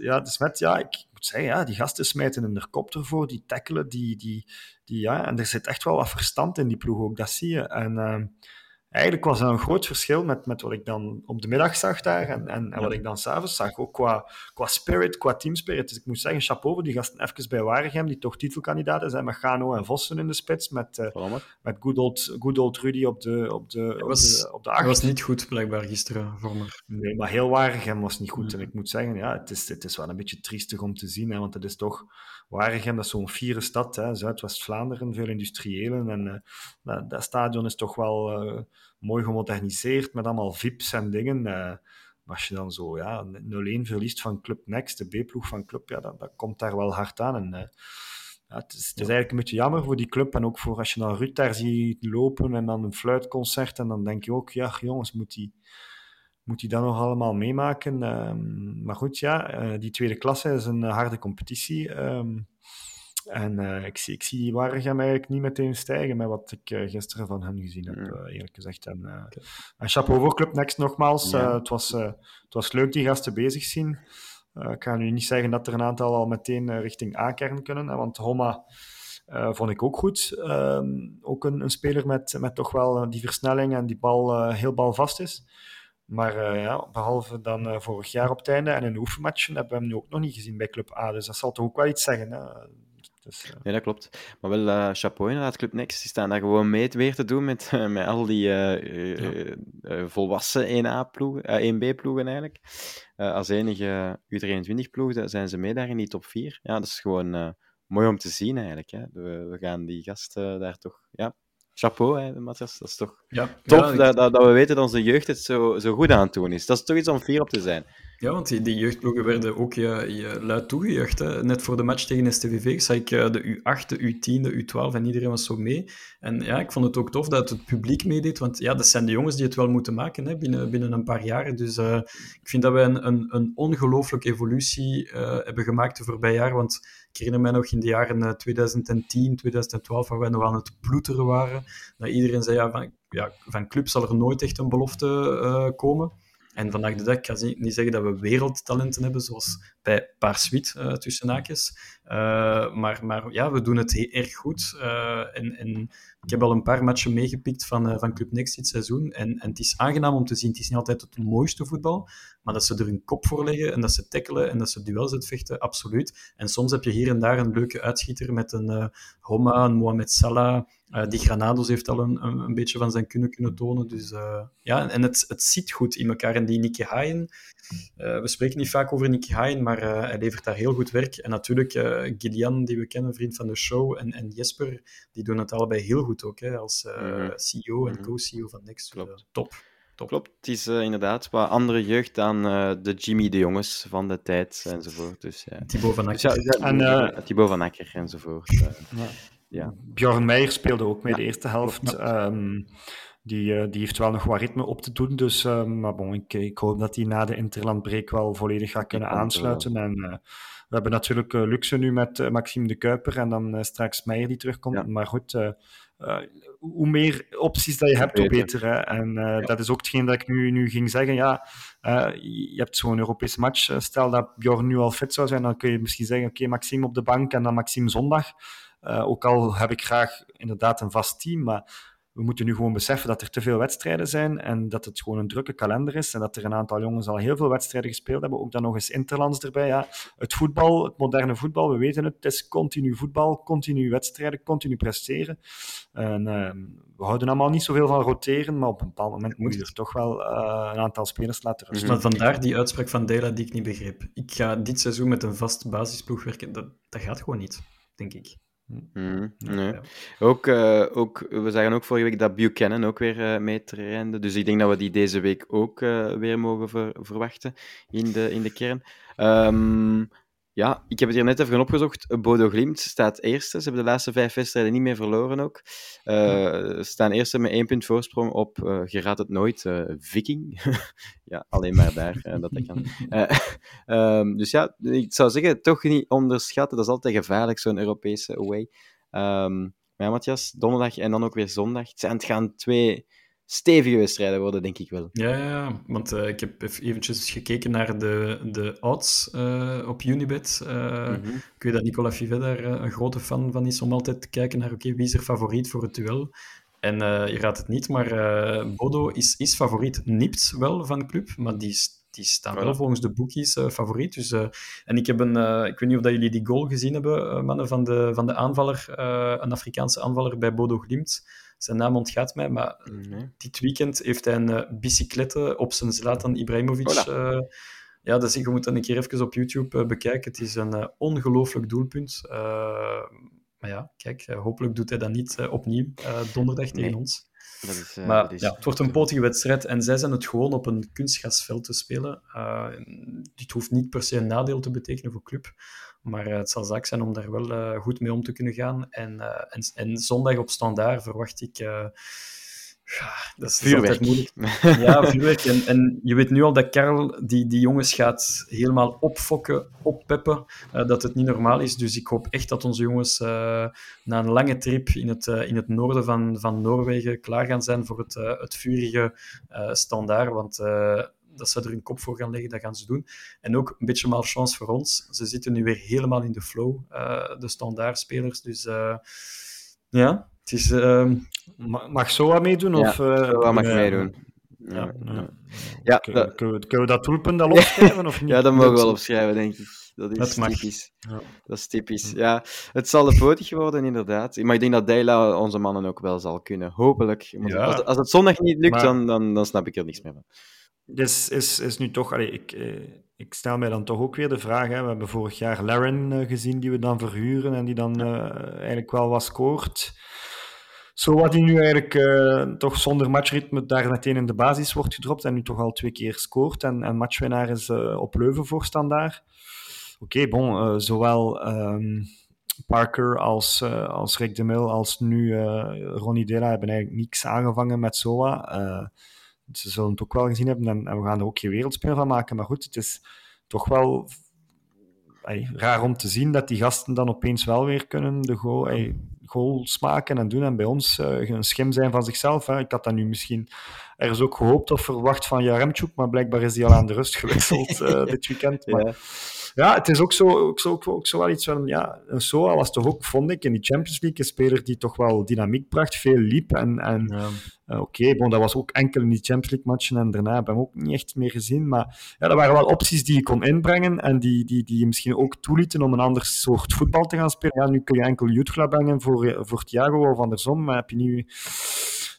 ja, de Smet, ja, ik moet zeggen, ja, die gasten smijten een kop ervoor, die tackelen, die, die, die, ja, en er zit echt wel wat verstand in die ploeg ook, dat zie je. En uh, eigenlijk was er een groot verschil met, met wat ik dan op de middag zag daar en, en, en wat ik dan s'avonds zag. Ook qua, qua spirit, qua teamspirit. Dus ik moet zeggen, chapeau voor die gasten even bij Waregem, die toch titelkandidaten zijn, met Gano en Vossen in de spits, met, uh, met good, old, good old Rudy op de, op de, op was, de, op de acht. was niet goed, blijkbaar, gisteren voor me. Nee, maar heel Waregem was niet goed. En ik moet zeggen, ja, het is, het is wel een beetje triestig om te zien, hè, want het is toch... Waregem, dat is zo'n vierde stad, Zuidwest-Vlaanderen, veel industriëlen. En uh, dat, dat, stadion is toch wel... Uh, mooi gemoderniseerd met allemaal VIP's en dingen. Uh, maar als je dan zo ja, 0-1 verliest van Club Next, de B-ploeg van Club, ja, dat, dat, komt daar wel hard aan. En, ja, het, is, het, is, eigenlijk een beetje jammer voor die club en ook voor als je dan Ruud daar ziet lopen en dan een fluitconcert en dan denk je ook, ja jongens, moet die, moet hij dat nog allemaal meemaken? Um, maar goed, ja, uh, die tweede klasse is een harde competitie. Um, en uh, ik, zie, ik zie Waregem eigenlijk niet meteen stijgen met wat ik uh, gisteren van hen gezien heb, uh, eerlijk gezegd. En, uh, okay. en chapeau voor Club Next nogmaals. Ja. het, was, het was leuk die gasten bezig zien. ik ga nu niet zeggen dat er een aantal al meteen richting A-kern kunnen, hè, want Homa vond ik ook goed. Ehm, ook een, een, speler met, met toch wel die versnelling en die bal heel balvast is. Maar ja, behalve dan vorig jaar op het einde en in de oefenmatchen hebben we hem nu ook nog niet gezien bij Club A. Dus dat zal toch ook wel iets zeggen. Hè? Dus, uh... Nee, dat klopt. Maar wel uh, chapeau inderdaad, Club Next. Die staan daar gewoon mee weer te doen met, uh, met al die ja. volwassen 1A-ploegen, 1B-ploegen eigenlijk. als enige U23-ploeg zijn ze mee daar in die top 4. Ja, dat is gewoon mooi om te zien eigenlijk. Hè. We, we gaan die gasten daar toch... Ja, chapeau, hè, Matthias. Dat is toch ja, tof ja, ik... dat, dat, dat, we weten dat onze jeugd het zo, zo goed aan het doen is. Dat is toch iets om fier op te zijn. Ja, want die, die jeugdploegen werden ook ja, luid toegejuicht. Hè. Net voor de match tegen STVV zag ik uh, de U8, de U10, de U12 en iedereen was zo mee. En ja, ik vond het ook tof dat het publiek meedeed, want ja, dat zijn de jongens die het wel moeten maken hè, binnen, binnen een paar jaren. Dus uh, ik vind dat wij een, een, een ongelooflijke evolutie uh, hebben gemaakt de voorbije jaar, want ik herinner mij nog in de jaren 2010, 2012, waar wij nog aan het ploeteren waren, dat iedereen zei, ja, van, ja, van club zal er nooit echt een belofte komen. En vandaag de dag ik niet zeggen dat we wereldtalenten hebben, zoals bij Paarswit, uh, tussen haakjes. Uh, maar, maar ja, we doen het heel erg goed. Uh, en, en ik heb al een paar matchen meegepikt van, van Club Next dit seizoen. En, en het is aangenaam om te zien. Het is niet altijd het mooiste voetbal, maar dat ze er een kop voor leggen en dat ze tackelen en dat ze duels uitvechten, absoluut. En soms heb je hier en daar een leuke uitschieter met een Homa, een Mohamed Salah, uh, die Granados heeft al een, een, een, beetje van zijn kunnen kunnen tonen. Dus uh, ja, en het, het zit goed in elkaar. En die Nicky Hayen, uh, we spreken niet vaak over Nicky Hayen, maar hij levert daar heel goed werk. En natuurlijk Gillian, die we kennen, vriend van de show, en, en Jesper, die doen het allebei heel goed ook, hè, als mm -hmm. CEO en co-CEO van Next. Klopt. top. Klopt, het is uh, inderdaad wat andere jeugd dan uh, de Jimmy de Jongens van de tijd enzovoort. Dus, ja. Thibaut van Akker. Dus, ja, en, uh, Thibaut van Akker enzovoort. Ja. Bjorn Meijer speelde ook mee de eerste helft. Um, die, die heeft wel nog wat ritme op te doen. Dus, maar bon, ik, ik, hoop dat hij na de interlandbreek wel volledig gaat kunnen aansluiten. En we hebben natuurlijk luxe nu met Maxime de Kuiper en dan straks Meijer die terugkomt. Maar goed hoe meer opties dat je hebt, hoe beter. Hè? En ja. dat is ook hetgeen dat ik nu, nu ging zeggen. Ja, je hebt zo'n Europese match. Stel dat Bjorn nu al fit zou zijn, dan kun je misschien zeggen: Oké, okay, Maxime op de bank en dan Maxime zondag. Ook al heb ik graag inderdaad een vast team, maar we moeten nu gewoon beseffen dat er te veel wedstrijden zijn en dat het gewoon een drukke kalender is en dat er een aantal jongens al heel veel wedstrijden gespeeld hebben. Ook dan nog eens interlands erbij. Ja, het voetbal, het moderne voetbal, we weten het, het is continu voetbal, continu wedstrijden, continu presteren. En, uh, we houden allemaal niet zoveel van roteren, maar op een bepaald moment moet je er toch wel uh, een aantal spelers laten rusten. Maar vandaar die uitspraak van Dela die ik niet begreep. Ik ga dit seizoen met een vast basisploeg werken. Dat, dat gaat gewoon niet, denk ik. Mm, nee. ook, uh, ook, we zagen ook vorige week dat Buchanan ook weer uh, mee trainde. Dus ik denk dat we die deze week ook uh, weer mogen ver verwachten in de, in de kern. Um, ja, ik heb het hier net even opgezocht. Bodo Glimt staat eerste. Ze hebben de laatste vijf wedstrijden niet meer verloren ook. Uh, staan eerste met één punt voorsprong op, uh, je raadt het nooit, uh, Viking. ja, alleen maar daar dat dat kan. um, dus ja, ik zou zeggen, toch niet onderschatten. Dat is altijd gevaarlijk, zo'n Europese away. Um, maar ja, Matthias, donderdag en dan ook weer zondag. Het, zijn, het gaan twee stevige wedstrijden worden, denk ik wel. Ja, ja want uh, ik heb eventjes gekeken naar de, de odds uh, op Unibet. Uh, mm -hmm. Ik weet dat Nicolas Fivet daar een grote fan van is om altijd te kijken naar oké, okay, wie is er favoriet voor het duel. En je raadt het niet, maar Bodo is, is favoriet. Nipt wel van de club, maar die, die staan wel volgens de bookies favoriet. Dus, en ik heb een, ik weet niet of dat jullie die goal gezien hebben, mannen, van de, van de aanvaller, een Afrikaanse aanvaller bij Bodo Glimt zijn naam ontgaat mij, maar nee. dit weekend heeft hij een uh, bicyclette op zijn Zlatan Ibrahimovic. Uh, ja, dus je moet dan een keer even op YouTube uh, bekijken. Het is een ongelooflijk doelpunt. maar ja, kijk, hopelijk doet hij dat niet opnieuw donderdag tegen ons. Dat is, maar dat is... ja, het wordt een potige wedstrijd en zij zijn het gewoon op een kunstgasveld te spelen. dit hoeft niet per se een nadeel te betekenen voor club. Maar uh, het zal zaak zijn om daar wel uh, goed mee om te kunnen gaan. En, uh, en, en, zondag op standaard verwacht ik. ja, dat is, vuurwerk. moeilijk. Ja, vuurwerk. En, en je weet nu al dat Karel die, die jongens gaat helemaal opfokken, oppeppen. dat het niet normaal is. Dus ik hoop echt dat onze jongens na een lange trip in het, in het noorden van, van Noorwegen klaar gaan zijn voor het, het vurige standaard. Want dat ze er hun kop voor gaan leggen, dat gaan ze doen. En ook een beetje malchance voor ons. Ze zitten nu weer helemaal in de flow, uh, de standaardspelers. Dus uh, ja, het is... Uh... Mag Soa meedoen? Ja, of, uh, Soa mag meedoen. Ja, ja. ja dat... kunnen, we, kunnen we dat doelpunt al opschrijven? Of niet? ja, dat mogen we wel opschrijven, denk ik. Dat is dat typisch. Ja. Dat is typisch. Ja, het zal de potig worden, inderdaad. Maar ik denk dat Deila onze mannen ook wel zal kunnen. Hopelijk. Ja. Als, als het zondag niet lukt, maar... dan, dan, dan snap ik er niks meer van dus is, is nu toch, allee, ik, eh, ik stel mij dan toch ook weer de vraag. Hè, we hebben vorig jaar Laren uh, gezien die we dan verhuren en die dan uh, eigenlijk wel wat scoort. Zo wat die nu eigenlijk uh, toch zonder matchritme daar meteen in de basis wordt gedropt en nu toch al twee keer scoort en, en matchwinnaar is op Leuven voor standaard. Oké, okay, bon, zowel um, Parker als, als Rick de Mil als nu Ronnie Dela hebben eigenlijk niks aangevangen met SOA ze zullen het ook wel gezien hebben en, en we gaan er ook geen wereldspel van maken. Maar goed, het is toch wel raar om te zien dat die gasten dan opeens wel weer kunnen de goal, goals maken en doen. En bij ons uh, een schim zijn van zichzelf. Hè. Ik had dat nu misschien ergens ook gehoopt of verwacht van Jaremchuk, maar blijkbaar is die al aan de rust gewisseld uh, dit weekend. Maar, ja het is ook zo, ook zo, ook, ook zo wel iets van, ja, Soa was toch ook, vond ik, in die Champions League een speler die toch wel dynamiek bracht, veel liep. En, en ja. uh, oké, okay, bon, dat was ook enkel in die Champions League matchen en daarna heb ik hem ook niet echt meer gezien. Maar ja, dat waren wel opties die je kon inbrengen en die, die, die je misschien ook toelieten om een ander soort voetbal te gaan spelen. Ja, nu kun je enkel Jutgla brengen voor, voor Thiago of andersom, maar heb je nu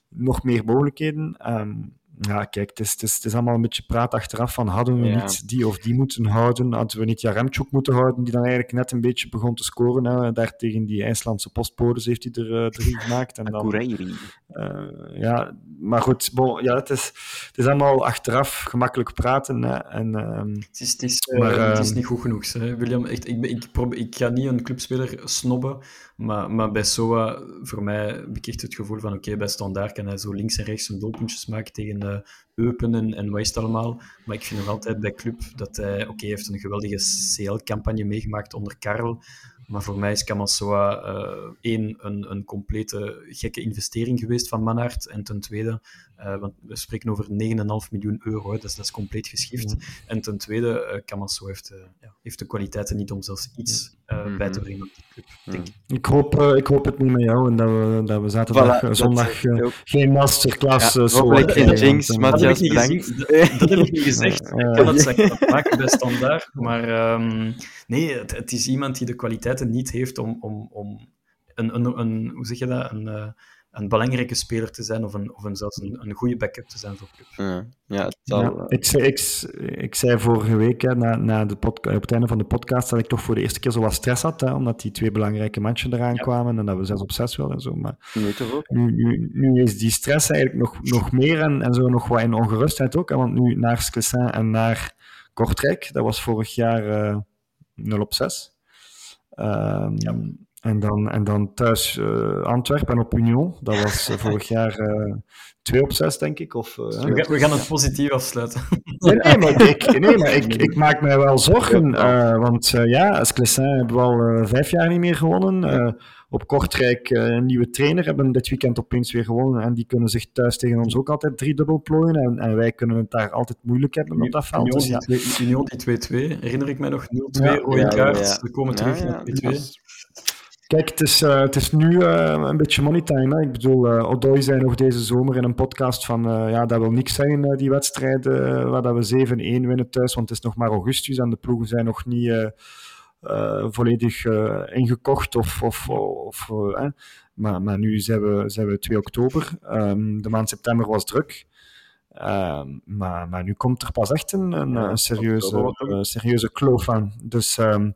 nog meer mogelijkheden. Um, ja, kijk, het is, het, is, het is allemaal een beetje praat achteraf van hadden we Ja. niet die of die moeten houden, hadden we niet Jaremchuk moeten houden, die dan eigenlijk net een beetje begon te scoren. Hè. Daar tegen die IJslandse postbodes heeft hij er eh, drie gemaakt. En dan, eh, ja, maar goed, bon, ja, het, is, het is allemaal achteraf gemakkelijk praten. Hè. En, ehm, Het is, het is, eh, Maar, het is ehm, niet goed genoeg. Hè. William, echt, ik, ben- ik, probeer, ik ga niet een clubspeler snobben, maar, maar bij SOA, voor mij echt het gevoel van oké, bij Standaard kan hij zo links en rechts zijn doelpuntjes maken tegen Eupen en, en wat is het allemaal. Maar ik vind nog altijd bij Club dat hij, oké, heeft een geweldige CL-campagne meegemaakt onder Karel, maar voor mij is Kamassoa eh één, een, een complete gekke investering geweest van Manhart. En ten tweede, eh, want we spreken over 9,5 miljoen euro, hè, dus dat is compleet geschift. En ten tweede, eh Camasso heeft, eh, ja, heeft de kwaliteiten niet om zelfs iets eh, Mhm. bij te brengen op die club, denk ik. ik, hoop, ik hoop het niet met jou en dat we, dat we zaterdag, Voilà, dat zondag geen masterclass Ja, zo hopelijk geen jinx, want, eh, Dat heb Matthias, gezien. Dat, dat heb ik niet gezegd. Ik kan het zeggen maken bij standaard. Maar ehm, nee, het, het is iemand die de kwaliteiten niet heeft om, om, om een, een, een, hoe zeg je dat, een, eh, een belangrijke speler te zijn of, een, of een, zelfs een, een goede backup te zijn voor club. Ja, ja, het zal... Ja, eh, ik, zei, ik, ik zei vorige week, hè, na, na de op het einde van de podcast, dat ik toch voor de eerste keer zo wat stress had, hè, omdat die twee belangrijke matchen eraan kwamen en dat we 6 op 6 wilden en zo. Maar nu toch ook? nu, nu, nu is die stress eigenlijk nog, nog meer en, en zo nog wat in ongerustheid ook. Hè, want nu naar Sclessin en naar Kortrijk, dat was vorig jaar eh 0 op 6. Ehm, en, dan, en dan thuis eh, Antwerpen en op Union, dat was eh, vorig jaar eh 2 op 6, denk ik. Of. We gaan, we gaan het positief afsluiten. Nee, nee, maar, ik, nee, maar ik, ik maak mij wel zorgen. want ja, Sclessin hebben we al vijf jaar niet meer gewonnen. Op Kortrijk eh, een nieuwe trainer hebben dit weekend opeens weer gewonnen. En die kunnen zich thuis tegen ons ook altijd driedubbel plooien. En, en wij kunnen het daar altijd moeilijk hebben op dat veld. Union Dus ja, die twee- Union die 2-2, herinner ik mij nog, 0-2, Ja, rode ja, kaart, ja. we komen Ja, terug ja, naar 2-2. dat is- Kijk, het is, eh, het is nu eh, een beetje moneytime. Hè? Ik bedoel, eh Odoi zei nog deze zomer in een podcast van eh, ja, dat wil niks zeggen, eh, die wedstrijden waar dat we 7-1 winnen thuis, want het is nog maar augustus en de ploegen zijn nog niet volledig eh, ingekocht. Of, of, of, eh, maar, maar nu zijn we, zijn we 2 oktober. Ehm, de maand september was druk. Ehm, maar, maar nu komt er pas echt een, een, serieuze, eh, serieuze kloof aan. Dus ehm,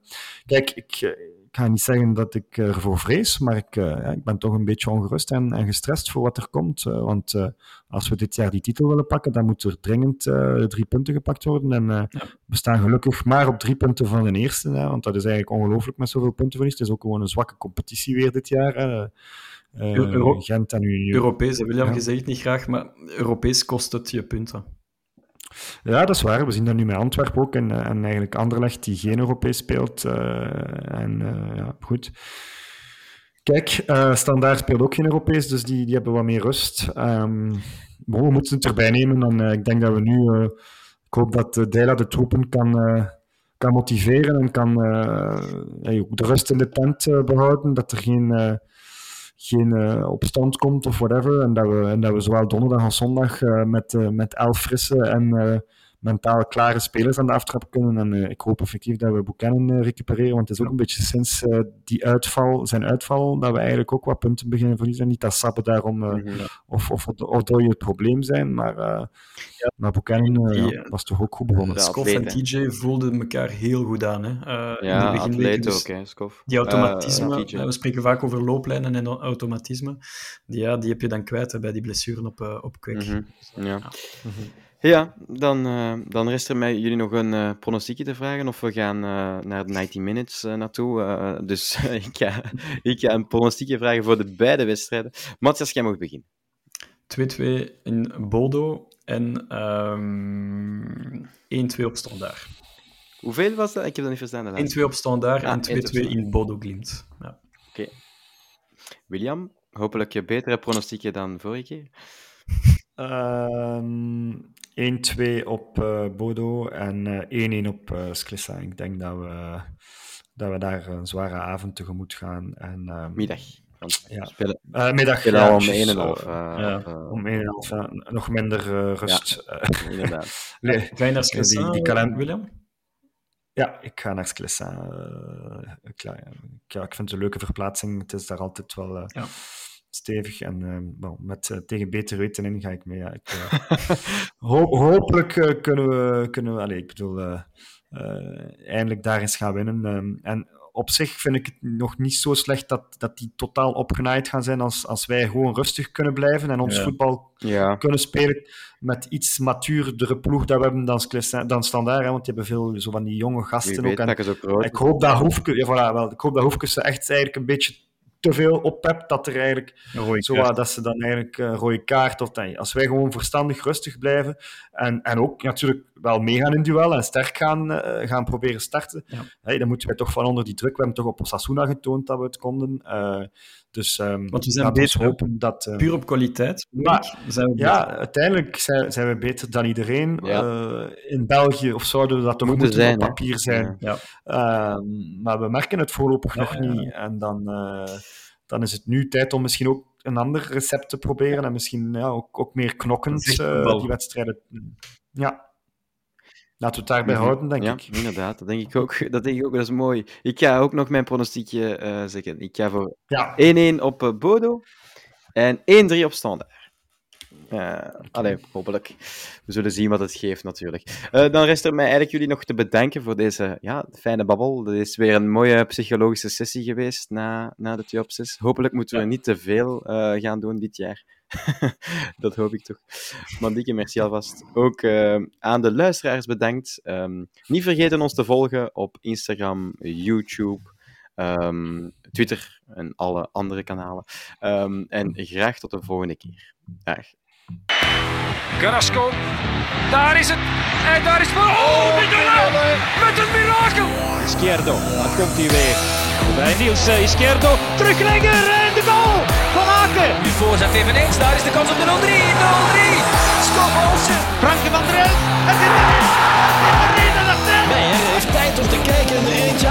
kijk, ik, eh, ik ga niet zeggen dat ik eh, ervoor vrees, maar ik, eh, ja, ik ben toch een beetje ongerust en, en gestrest voor wat er komt. eh, want als we dit jaar die titel willen pakken, dan moet er dringend drie punten gepakt worden. En we staan gelukkig maar op drie punten van de eerste, hè, want dat is eigenlijk ongelooflijk met zoveel puntenverlies. Het is ook gewoon een zwakke competitie weer dit jaar. Hè. Euro- Gent en Union. Europees, William, Ja. je zegt het niet graag, maar Europees kost het je punten. Ja, dat is waar. We zien dat nu met Antwerpen ook en, eh, en eigenlijk Anderlecht die geen Europees speelt. eh, en eh, ja, goed. Kijk, Standaard speelt ook geen Europees, dus die, die hebben wat meer rust. Bon, we moeten het erbij nemen. En, ik denk dat we nu... ik hoop dat Deila de troepen kan, kan motiveren en kan de rust in de tent eh, behouden. Dat er geen, geen eh, opstand komt of whatever. En dat we, en dat we zowel donderdag als zondag eh, met, eh, met elf frisse en mentaal klare spelers aan de aftrap kunnen. En eh, ik hoop effectief dat we Buchanan eh, recupereren, want het is ook een beetje sinds eh, die uitval, zijn uitval dat we eigenlijk ook wat punten beginnen verliezen. Niet dat Sabbe daarom eh, Mhm. of, of, of het probleem zijn, maar, eh maar Buchanan eh, ja, eh, was toch ook goed begonnen. Ja, Skof en TJ voelden elkaar heel goed aan. Hè? Eh, in Ja, de atleet dus ook, hè. Die automatisme, we spreken vaak over looplijnen en automatisme. Die, ja, die heb je dan kwijt hè, bij die blessuren op, op kwik. Mhm, Ja. Ja. Ja, dan, eh, dan rest er mij jullie nog een eh pronostiekje te vragen. Of we gaan eh, naar de 90 minutes naartoe. Eh, dus ik, ga, ik ga een pronostiekje vragen voor de beide wedstrijden. Matthias, jij mag beginnen. 2-2 in Bodo en ehm 1-2 op standaard. Hoeveel was dat? Ik heb dat niet verstaan. de laatste. 1-2 op standaard Ah, en 1-2 op 2-2 standaard. in Bodo Glimt. Ja. William, hopelijk een betere pronostiekje dan vorige keer. Ehm 1-2 op eh, Bodo en eh 1-1 op eh Sclissa. Ik denk dat we, dat we daar een zware avond tegemoet gaan. En, ehm, Middag. Want Ja. spelen, eh, middag. spelen ja, al om juist, 1,5. eh, Uh, ja. uh, om 1,5 ja, nog minder eh, rust. Eh, inderdaad. nee, Ga je naar die- die kalender- William? Ja, ik ga naar eh, ik, ja, ik, ja, vind het een leuke verplaatsing. Het is daar altijd wel, eh, Ja. Stevig. En uh, met uh, tegen beter weten in ga ik mee. Ja. Ik, uh, ho hopelijk kunnen we, kunnen we allez, ik bedoel, eindelijk daar eens gaan winnen. Um, en op zich vind ik het nog niet zo slecht dat, dat die totaal opgenaaid gaan zijn als, als wij gewoon rustig kunnen blijven en ons Ja. voetbal Ja. kunnen spelen met iets matuurdere ploeg dat we hebben dan, dan standaard. Hè, want die hebben veel zo van die jonge gasten weet ook. En ook ik hoop dat Hoefke, ja, voilà, wel, ik hoop dat Hoefke ze echt eigenlijk een beetje te veel oppept, dat er eigenlijk zo, dat ze dan eigenlijk een rode kaart of nee, als wij gewoon verstandig rustig blijven en, en ook natuurlijk wel meegaan in duel en sterk gaan, eh, gaan proberen starten, Ja. hey, dan moeten wij toch van onder die druk. We hebben toch op Osasuna getoond dat we het konden. Eh, dus ehm Want we zijn beter, hopen dat. eh, Puur op kwaliteit. Maar- zijn we ja, beter. uiteindelijk zijn, zijn we beter dan iedereen. Ja. Eh, in België, of zouden we dat toch Moeten moeten, zijn, op hè? papier zijn. Ja. Ehm, maar we merken het voorlopig Ja, nog ja. niet. En dan, eh, dan is het nu tijd om misschien ook een ander recept te proberen. En misschien ja, ook, ook meer knokkend eh, die wedstrijden. Ja. Laten we het daarbij houden, denk ja, ik. inderdaad. Dat denk ik ook. Dat denk ik ook. Dat is mooi. Ik ga ook nog mijn pronostiekje eh, zeggen. Ik ga voor Ja, 1-1 op eh, Bodo en 1-3 op Standaard. Eh allee, hopelijk. We zullen zien wat het geeft, natuurlijk. Dan rest er mij eigenlijk jullie nog te bedanken voor deze ja, fijne babbel. Dat is weer een mooie psychologische sessie geweest na, na de 2 op 6. Hopelijk moeten we niet te veel gaan doen dit jaar. dat hoop ik toch. Maar dikke merci alvast. Ook eh, aan de luisteraars bedankt. Ehm, niet vergeten ons te volgen op Instagram, YouTube, ehm, Twitter en alle andere kanalen. Ehm, en graag tot de volgende keer. Dag. Carrasco. Daar is het. En daar is het. Oh, Mignolet. Met een mirakel. Izquierdo. Daar komt hij weer. Bij Niels Izquierdo. Teruglegger en de goal nu voorzet eveneens. Daar is de kans op de 0-3. 0-3. Scott Olsen. Franke van der Elf. Het is erin. Het is erin. Het is erin. Heeft tijd om te kijken in de eentje